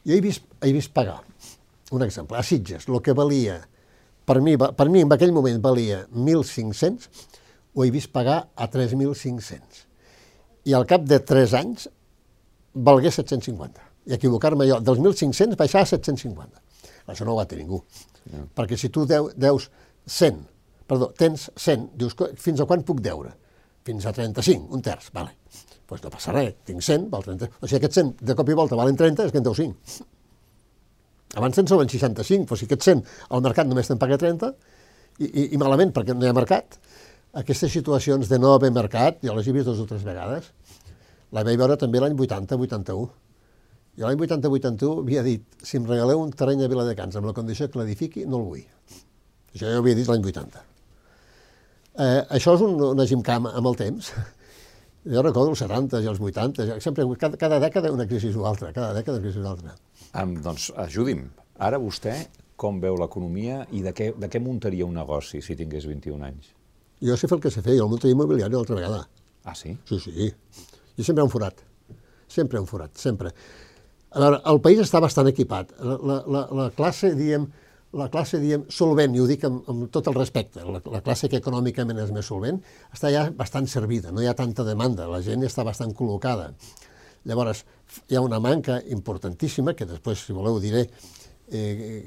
jo he vist, he vist pagar, un exemple, a Sitges, el que valia per mi, per mi en aquell moment valia 1.500, ho he vist pagar a 3.500. I al cap de 3 anys valgué 750. I equivocar-me jo, dels 1.500 baixar a 750. Això no ho va tenir ningú. No. Perquè si tu deu, deus 100, perdó, tens 100, dius, fins a quan puc deure? Fins a 35, un terç, vale. Doncs pues no passa res, tinc 100, val 30. O sigui, aquests 100 de cop i volta valen 30, és que en deu 5. Abans te'n soben 65, però si aquest 100 al mercat només te'n paga 30, i, i, i malament perquè no hi ha mercat. Aquestes situacions de no haver mercat, jo les he vist dues o tres vegades. La vaig veure també l'any 80-81. Jo l'any 80-81 havia dit, si em regaleu un terreny a Viladecans amb la condició que l'edifiqui, no el vull. Això ja ho havia dit l'any 80. Eh, això és un, una gimcam amb el temps. [laughs] Jo recordo els 70 i els 80, sempre, cada, cada dècada una crisi o altra, cada dècada una crisi o altra. Um, doncs ajudi'm. Ara vostè com veu l'economia i de què, de què muntaria un negoci si tingués 21 anys? Jo sé fer el que sé fer, jo el muntaria immobiliari l'altra vegada. Ah, sí? Sí, sí. Jo sempre un forat. Sempre un forat, sempre. A veure, el país està bastant equipat. La, la, la, la classe, diem, la classe, diem, solvent, i ho dic amb, amb tot el respecte, la, la classe que econòmicament és més solvent, està ja bastant servida, no hi ha tanta demanda, la gent està bastant col·locada. Llavors, hi ha una manca importantíssima, que després, si voleu, diré, eh,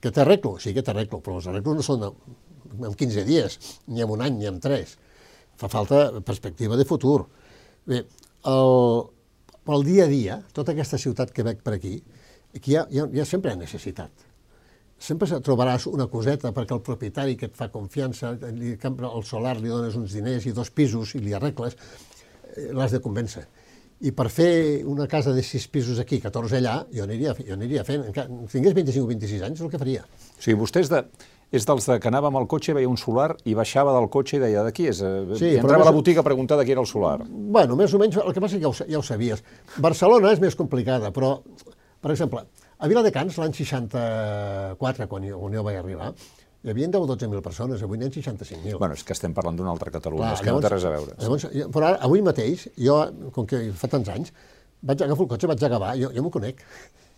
que t'arreglo, sí que t'arreglo, però els arreglos no són en 15 dies, ni en un any, ni en 3. Fa falta perspectiva de futur. Bé, el, pel dia a dia, tota aquesta ciutat que veig per aquí, aquí hi ha, hi ha, hi ha sempre necessitat. Sempre trobaràs una coseta perquè el propietari que et fa confiança, li, el solar li dones uns diners i dos pisos i li arregles, eh, l'has de convèncer i per fer una casa de 6 pisos aquí, 14 allà, jo aniria, jo aniria fent, si tingués 25 o 26 anys, el que faria. O sigui, vostè és, de, és dels de que anava amb el cotxe, veia un solar i baixava del cotxe i deia, d'aquí és? Eh, sí, I entrava a la botiga a preguntar de qui era el solar. Bueno, més o menys, el que passa és que ja ho, ja ho sabies. Barcelona és més complicada, però, per exemple, a Viladecans, l'any 64, quan jo, quan jo vaig arribar, hi havia 10 o 12.000 persones, avui n'hi ha 65.000. Bueno, és que estem parlant d'una altra Catalunya, Clar, és que llavors, no té res a veure. Llavors, però ara, avui mateix, jo, com que fa tants anys, vaig agafar el cotxe, vaig a Gavà, jo, jo m'ho conec.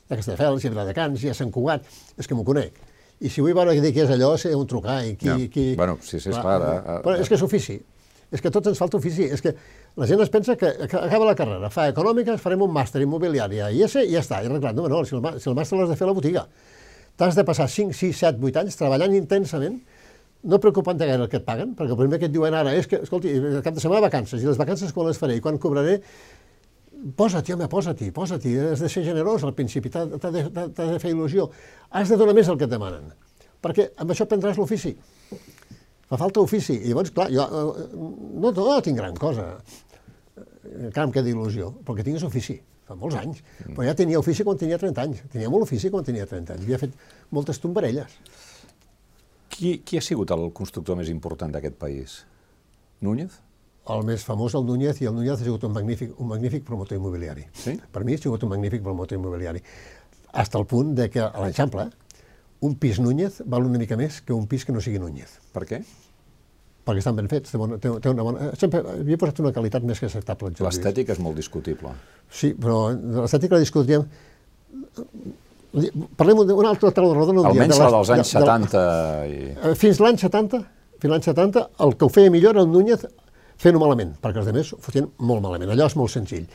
De Castelldefels, i de Cans, i a Sant Cugat, és que m'ho conec. I si vull veure què és allò, sé on trucar i qui... Ja. qui... Bueno, sí, sí, és clar. clar eh, però és que és ofici. És que tots ens falta ofici. És que la gent es pensa que, acaba la carrera, fa econòmiques, farem un màster immobiliari i ja està, i arreglat. No, no, si el, si el màster l'has de fer a la botiga t'has de passar 5, 6, 7, 8 anys treballant intensament, no preocupant-te gaire el que et paguen, perquè el primer que et diuen ara és que, escolti, el cap de setmana vacances, i les vacances quan les faré i quan cobraré, posa-t'hi, home, posa-t'hi, posa-t'hi, has de ser generós al principi, t'ha de, de fer il·lusió, has de donar més el que et demanen, perquè amb això prendràs l'ofici. Fa falta ofici, i llavors, clar, jo eh, no, no tinc gran cosa, encara em queda il·lusió, perquè tinguis ofici fa molts anys, mm. però ja tenia ofici quan tenia 30 anys, tenia molt ofici quan tenia 30 anys, havia fet moltes tombarelles. Qui, qui ha sigut el constructor més important d'aquest país? Núñez? El més famós, el Núñez, i el Núñez ha sigut un magnífic, un magnífic promotor immobiliari. Sí? Per mi ha sigut un magnífic promotor immobiliari. Hasta el punt de que a l'Eixample un pis Núñez val una mica més que un pis que no sigui Núñez. Per què? perquè estan ben fets, té, bona, té, té una bona... Sempre havia posat una qualitat més que acceptable. L'estètica és molt discutible. Sí, però l'estètica la discutíem... Parlem d'un altre taula rodona Almenys dia. Almenys la dels anys de, 70 i... Eh, fins l'any 70, fins l'any 70, el que ho feia millor era el Núñez fent-ho malament, perquè els altres ho fotien molt malament. Allò és molt senzill.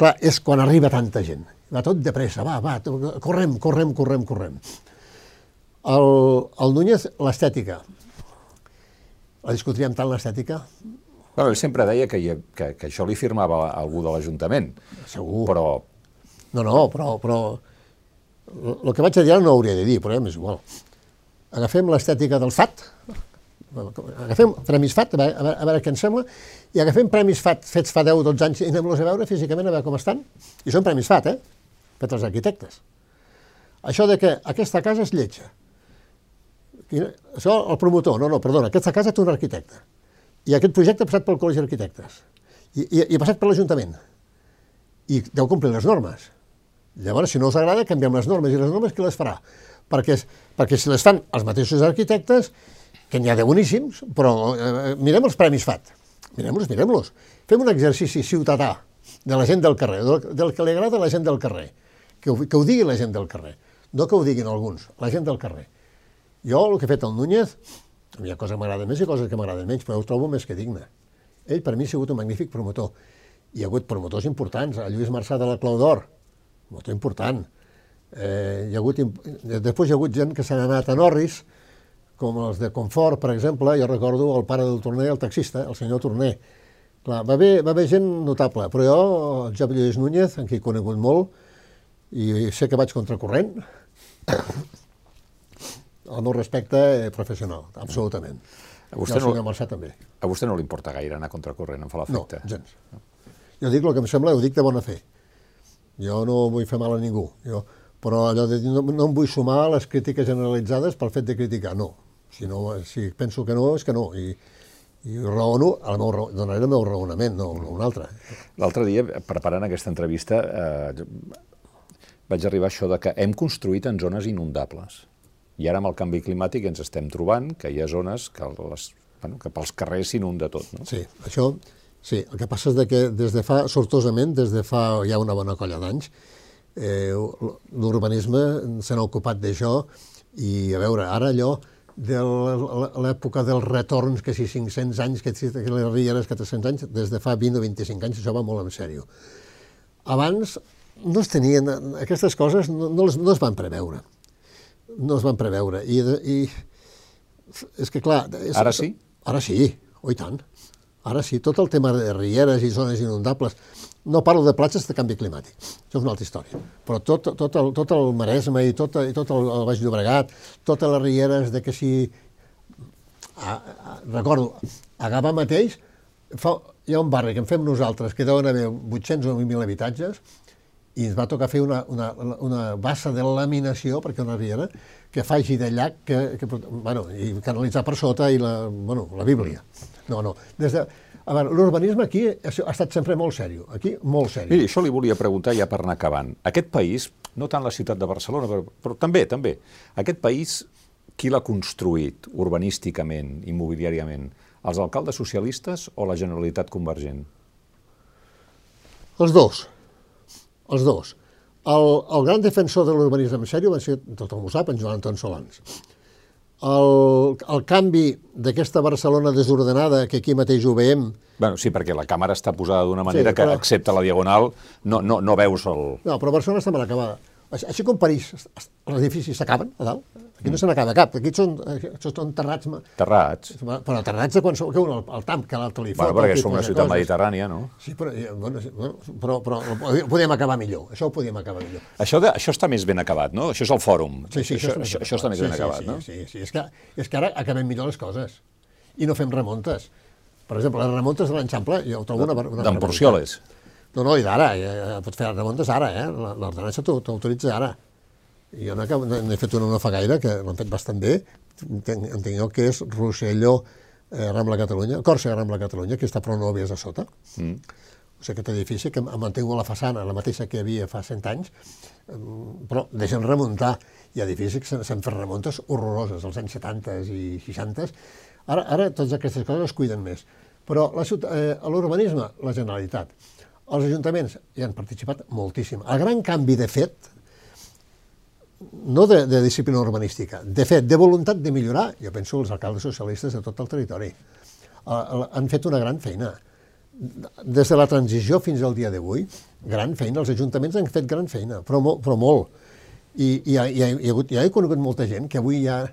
Clar, és quan arriba tanta gent. Va tot de pressa, va, va, correm, correm, correm, correm. El, el Núñez, l'estètica, la discutiríem tant l'estètica, Bueno, ell sempre deia que, hi, que, que això li firmava algú de l'Ajuntament. Segur. Però No, no, però, però el que vaig a dir ara no ho hauria de dir, però m'és igual. Agafem l'estètica del FAT, agafem premis FAT, a veure, a veure, a veure què ens sembla, i agafem premis FAT fets fa 10-12 anys i anem-los a veure físicament a veure com estan. I són premis FAT, eh? Fets els arquitectes. Això de que aquesta casa és lletja. Quina- Això, el promotor, no, no, perdona, aquesta casa té un arquitecte. I aquest projecte ha passat pel Col·legi d'Arquitectes. I, i, I ha passat per l'Ajuntament. I deu complir les normes. Llavors, si no us agrada, canviem les normes. I les normes qui les farà? Perquè, perquè si les fan els mateixos arquitectes, que n'hi ha de boníssims, però eh, mirem els premis FAT. Mirem-los, mirem-los. Fem un exercici ciutadà de la gent del carrer, del, del que li agrada la gent del carrer. Que ho, que ho digui la gent del carrer. No que ho diguin alguns, la gent del carrer. Jo, el que he fet el Núñez, hi ha coses que m'agraden més i coses que m'agraden menys, però ho trobo més que digne. Ell, per mi, ha sigut un magnífic promotor. Hi ha hagut promotors importants, el Lluís Marçà de la Clau d'Or, promotor important. Eh, hi ha hagut, després hi ha hagut gent que s'han anat a Norris, com els de Confort, per exemple, jo recordo el pare del Torner, el taxista, el senyor Torner. Clar, va haver, va haver gent notable, però jo, el Josep Lluís Núñez, en qui he conegut molt, i sé que vaig contracorrent, el meu respecte eh, professional, absolutament. A I vostè no- Marçà també. a vostè no li importa gaire anar contra corrent, em fa No, l'efecte. gens. Jo dic el que em sembla, ho dic de bona fe. Jo no vull fer mal a ningú, jo, però allò de dir, no, no em vull sumar a les crítiques generalitzades pel fet de criticar, no. Si, no, si penso que no, és que no. I, i raono, el meu, donaré el meu raonament, no, no un altre. L'altre dia, preparant aquesta entrevista, eh, vaig arribar a això de que hem construït en zones inundables. I ara amb el canvi climàtic ens estem trobant que hi ha zones que, les, bueno, que pels carrers s'inunda tot. No? Sí, això, sí. El que passa és que des de fa, sortosament, des de fa ja una bona colla d'anys, eh, l'urbanisme n'ha ocupat d'això i, a veure, ara allò de l'època dels retorns, que si 500 anys, que que les rieres, que 300 anys, des de fa 20 o 25 anys, això va molt en sèrio. Abans no es tenien, aquestes coses no, no, les, no es van preveure. No es van preveure. I, i és que, clar... És, Ara sí? Ara sí, oh, i tant. Ara sí, tot el tema de rieres i zones inundables, no parlo de platges de canvi climàtic, això és una altra història, però tot, tot, el, tot el Maresme i tot, i tot el, el Baix Llobregat, totes les rieres de que si... A, a, recordo, a Gavà mateix fa, hi ha un barri que en fem nosaltres, que deuen haver 800 o 1.000 habitatges, i ens va tocar fer una, una, una bassa de laminació, perquè una riera, que faci de llac, que, que, bueno, i canalitzar per sota i la, bueno, la Bíblia. No, no. Des de, a veure, l'urbanisme aquí ha estat sempre molt sèrio. Aquí, molt sèrio. Miri, això li volia preguntar ja per anar acabant. Aquest país, no tant la ciutat de Barcelona, però, però també, també, aquest país, qui l'ha construït urbanísticament, immobiliàriament? Els alcaldes socialistes o la Generalitat Convergent? Els dos. Els dos. El, el gran defensor de l'urbanisme en sèrio va ser, tothom ho sap, en Joan Anton Solans. El, el canvi d'aquesta Barcelona desordenada, que aquí mateix ho veiem, Bueno, sí, perquè la càmera està posada d'una manera Sí, que, però- excepte la diagonal, no, no, no veus el... No, però Barcelona està mal acabada. Així, així com París, els edificis s'acaben a dalt. Aquí no se n'acaba cap. Aquí són, eh, són terrats, Terrats. però terrats de qualsevol... Que un, el, el tamp, que l'altre li fot. Bueno, perquè som una ciutat coses. mediterrània, no? Sí, però, eh, bueno, sí, bueno, però, però ho podíem acabar millor. Això ho podíem acabar millor. Això, de, això està més ben acabat, no? Això és el fòrum. Sí, sí, això, això, això està més sí, ben sí, acabat, sí, no? Sí, sí, és que, és que ara acabem millor les coses. I no fem remontes. Per exemple, les remontes de l'Enxample, jo ho trobo una... una D'en. Porcioles. No, no, i d'ara, eh, pots fer les remontes ara, eh? L'ordenança t'autoritza ara. Jo n'he fet una no fa gaire, que fet bastant bé, entenc, entenc jo que és Rosselló, eh, Rambla Catalunya, Còrsega, Rambla Catalunya, que està prou nòvies a sota. Mm. O sigui, aquest edifici que ha mantingut la façana, la mateixa que havia fa 100 anys, eh, però deixen remuntar. Hi ha edificis que s'han- fet remuntes horroroses, als anys 70 i 60. Ara, ara totes aquestes coses es cuiden més. Però la eh, a l'urbanisme, la Generalitat, els ajuntaments hi han participat moltíssim. El gran canvi de fet, no de, de disciplina urbanística, de fet, de voluntat de millorar, jo penso els alcaldes socialistes de tot el territori, eh, han fet una gran feina. Des de la transició fins al dia d'avui, gran feina, els ajuntaments han fet gran feina, però, però molt. I, i, hi ha, hi, ha, hi, ha hagut, conegut molta gent que avui ja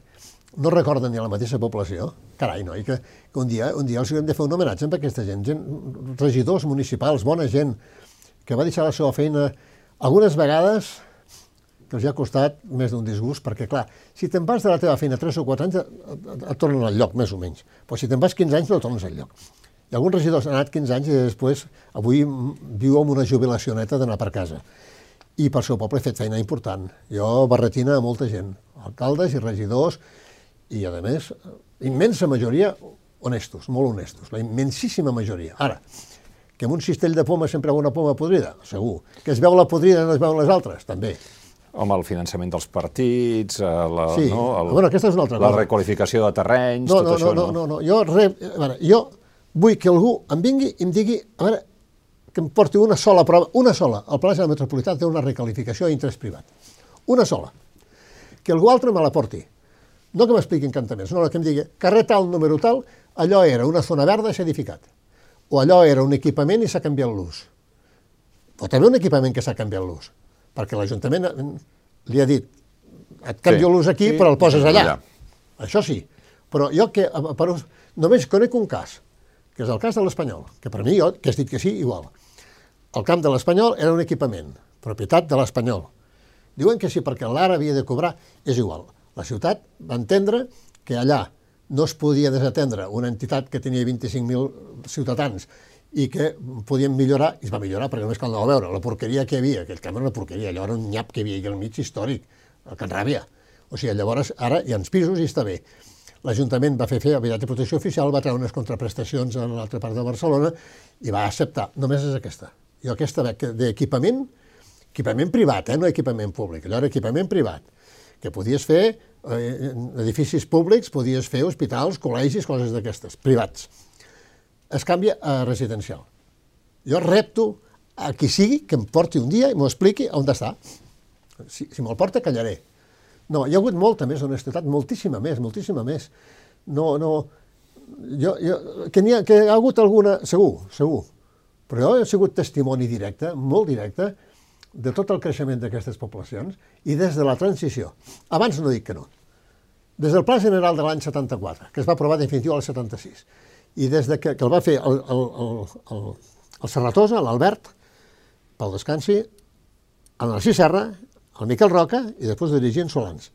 no recorden ni la mateixa població carai, noi, que, que un, dia, un dia els haurem de fer un homenatge amb aquesta gent, gent, regidors municipals, bona gent, que va deixar la seva feina algunes vegades que els ha costat més d'un disgust, perquè, clar, si te'n vas de la teva feina 3 o 4 anys, et, tornen al lloc, més o menys. Però si te'n vas 15 anys, no tornes al lloc. I alguns regidors han anat 15 anys i després, avui viu amb una jubilació neta d'anar per casa. I per seu poble he fet feina important. Jo barretina a molta gent, alcaldes i regidors, i, a més, immensa majoria honestos, molt honestos, la immensíssima majoria. Ara, que amb un cistell de poma sempre hi ha una poma podrida, segur. Que es veu la podrida i no es veuen les altres, també. Home, el finançament dels partits, eh, la, sí. no, el, bueno, aquesta és una altra la cosa. requalificació de terrenys, no, tot no, això, no? No, no, no. Jo, re, a veure, jo vull que algú em vingui i em digui, a veure, que em porti una sola prova, una sola. El Pla General Metropolità té una requalificació d'interès privat. Una sola. Que algú altre me la porti. No que m'expliqui encantaments, no, que em digui, carrer tal, número tal, allò era una zona verda i s'ha edificat. O allò era un equipament i s'ha canviat l'ús. Pot haver un equipament que s'ha canviat l'ús, perquè l'Ajuntament li ha dit, et canvio Sí. l'ús aquí, Sí. però el poses allà. Allà. Això sí. Però jo que, per, només conec un cas, que és el cas de l'Espanyol, que per mi, jo, que has dit que sí, igual. El camp de l'Espanyol era un equipament, propietat de l'Espanyol. Diuen que sí, perquè l'ara havia de cobrar, és igual. La ciutat va entendre que allà no es podia desatendre una entitat que tenia 25.000 ciutadans i que podien millorar, i es va millorar perquè només cal veure la porqueria que hi havia, aquell camp era una porqueria, allò era un nyap que hi havia aquí al mig històric, Can Ràbia. O sigui, llavors ara hi ha uns pisos i està bé. L'Ajuntament va fer fer habitatge de protecció oficial, va treure unes contraprestacions a l'altra part de Barcelona i va acceptar. Només és aquesta. Jo aquesta d'equipament, equipament privat, eh? no equipament públic, allò era equipament privat, que podies fer eh, edificis públics, podies fer hospitals, col·legis, coses d'aquestes, privats. Es canvia a residencial. Jo repto a qui sigui que em porti un dia i m'ho expliqui on està. Si, si me'l porta, callaré. No, hi ha hagut molta més honestedat, moltíssima més, moltíssima més. No, no... Jo, jo, que, ha, que ha hagut alguna... Segur, segur. Però jo he sigut testimoni directe, molt directe, de tot el creixement d'aquestes poblacions i des de la transició. Abans no dic que no. Des del Pla General de l'any 74, que es va aprovar definitiu al 76, i des de que, que el va fer el, el, el, el, el Serratosa, l'Albert, pel descansi, el Narcís Serra, el Miquel Roca i després dirigint Solans.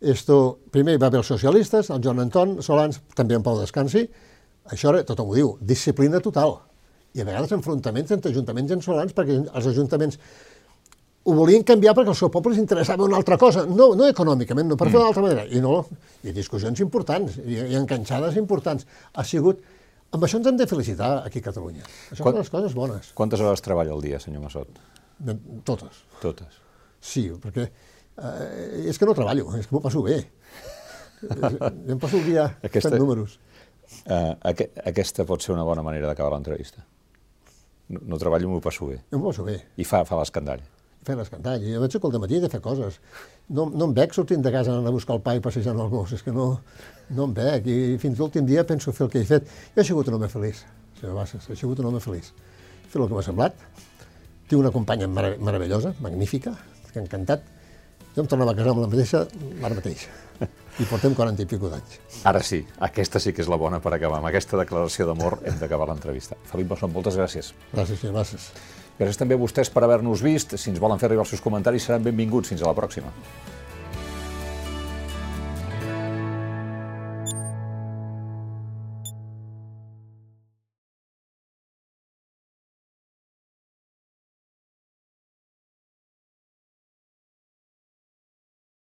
Esto, primer hi va haver els socialistes, el Joan Anton, Solans, també en Pau Descansi, això era, tothom ho diu, disciplina total. I a vegades enfrontaments entre ajuntaments i Solans, perquè els ajuntaments ho volien canviar perquè al seu poble els interessava una altra cosa, no, no econòmicament, no, per fer d'una altra manera. I no, i discussions importants, i, i enganxades importants. Ha sigut... Amb això ens hem de felicitar aquí a Catalunya. Això Quan- són les coses bones, Quantes hores treballa al dia, senyor Massot? de, totes. Totes. Sí, perquè eh, és que no treballo, és que m'ho passo bé. Em passo el dia Aquesta- fent números. Uh, aqu aquesta pot ser una bona manera d'acabar l'entrevista. No, no treballo, m'ho passo bé. M'ho passo bé. I fa, fa l'escandall. L'escantall. Jo veig que al matí he de fer coses. No, no em veig sortint de casa anant a buscar el pa i passejant el gos. És que no, no em veig. I fins l'últim dia penso fer el que he fet. Jo he sigut un home feliç, senyor Bassas. He sigut un home feliç. He fet el que m'ha semblat. Tinc una companya mare meravellosa, magnífica, que ha encantat. Jo em tornava a casar amb la mateixa l'ara mateix. I portem 40 i pico d'anys. Ara sí, aquesta sí que és la bona per acabar. Amb aquesta declaració d'amor hem d'acabar l'entrevista. Felip Massot, moltes gràcies. Gràcies, senyor Bassas. Gràcies també a vostès per haver-nos vist. Si ens volen fer arribar els seus comentaris seran benvinguts. Fins a la pròxima.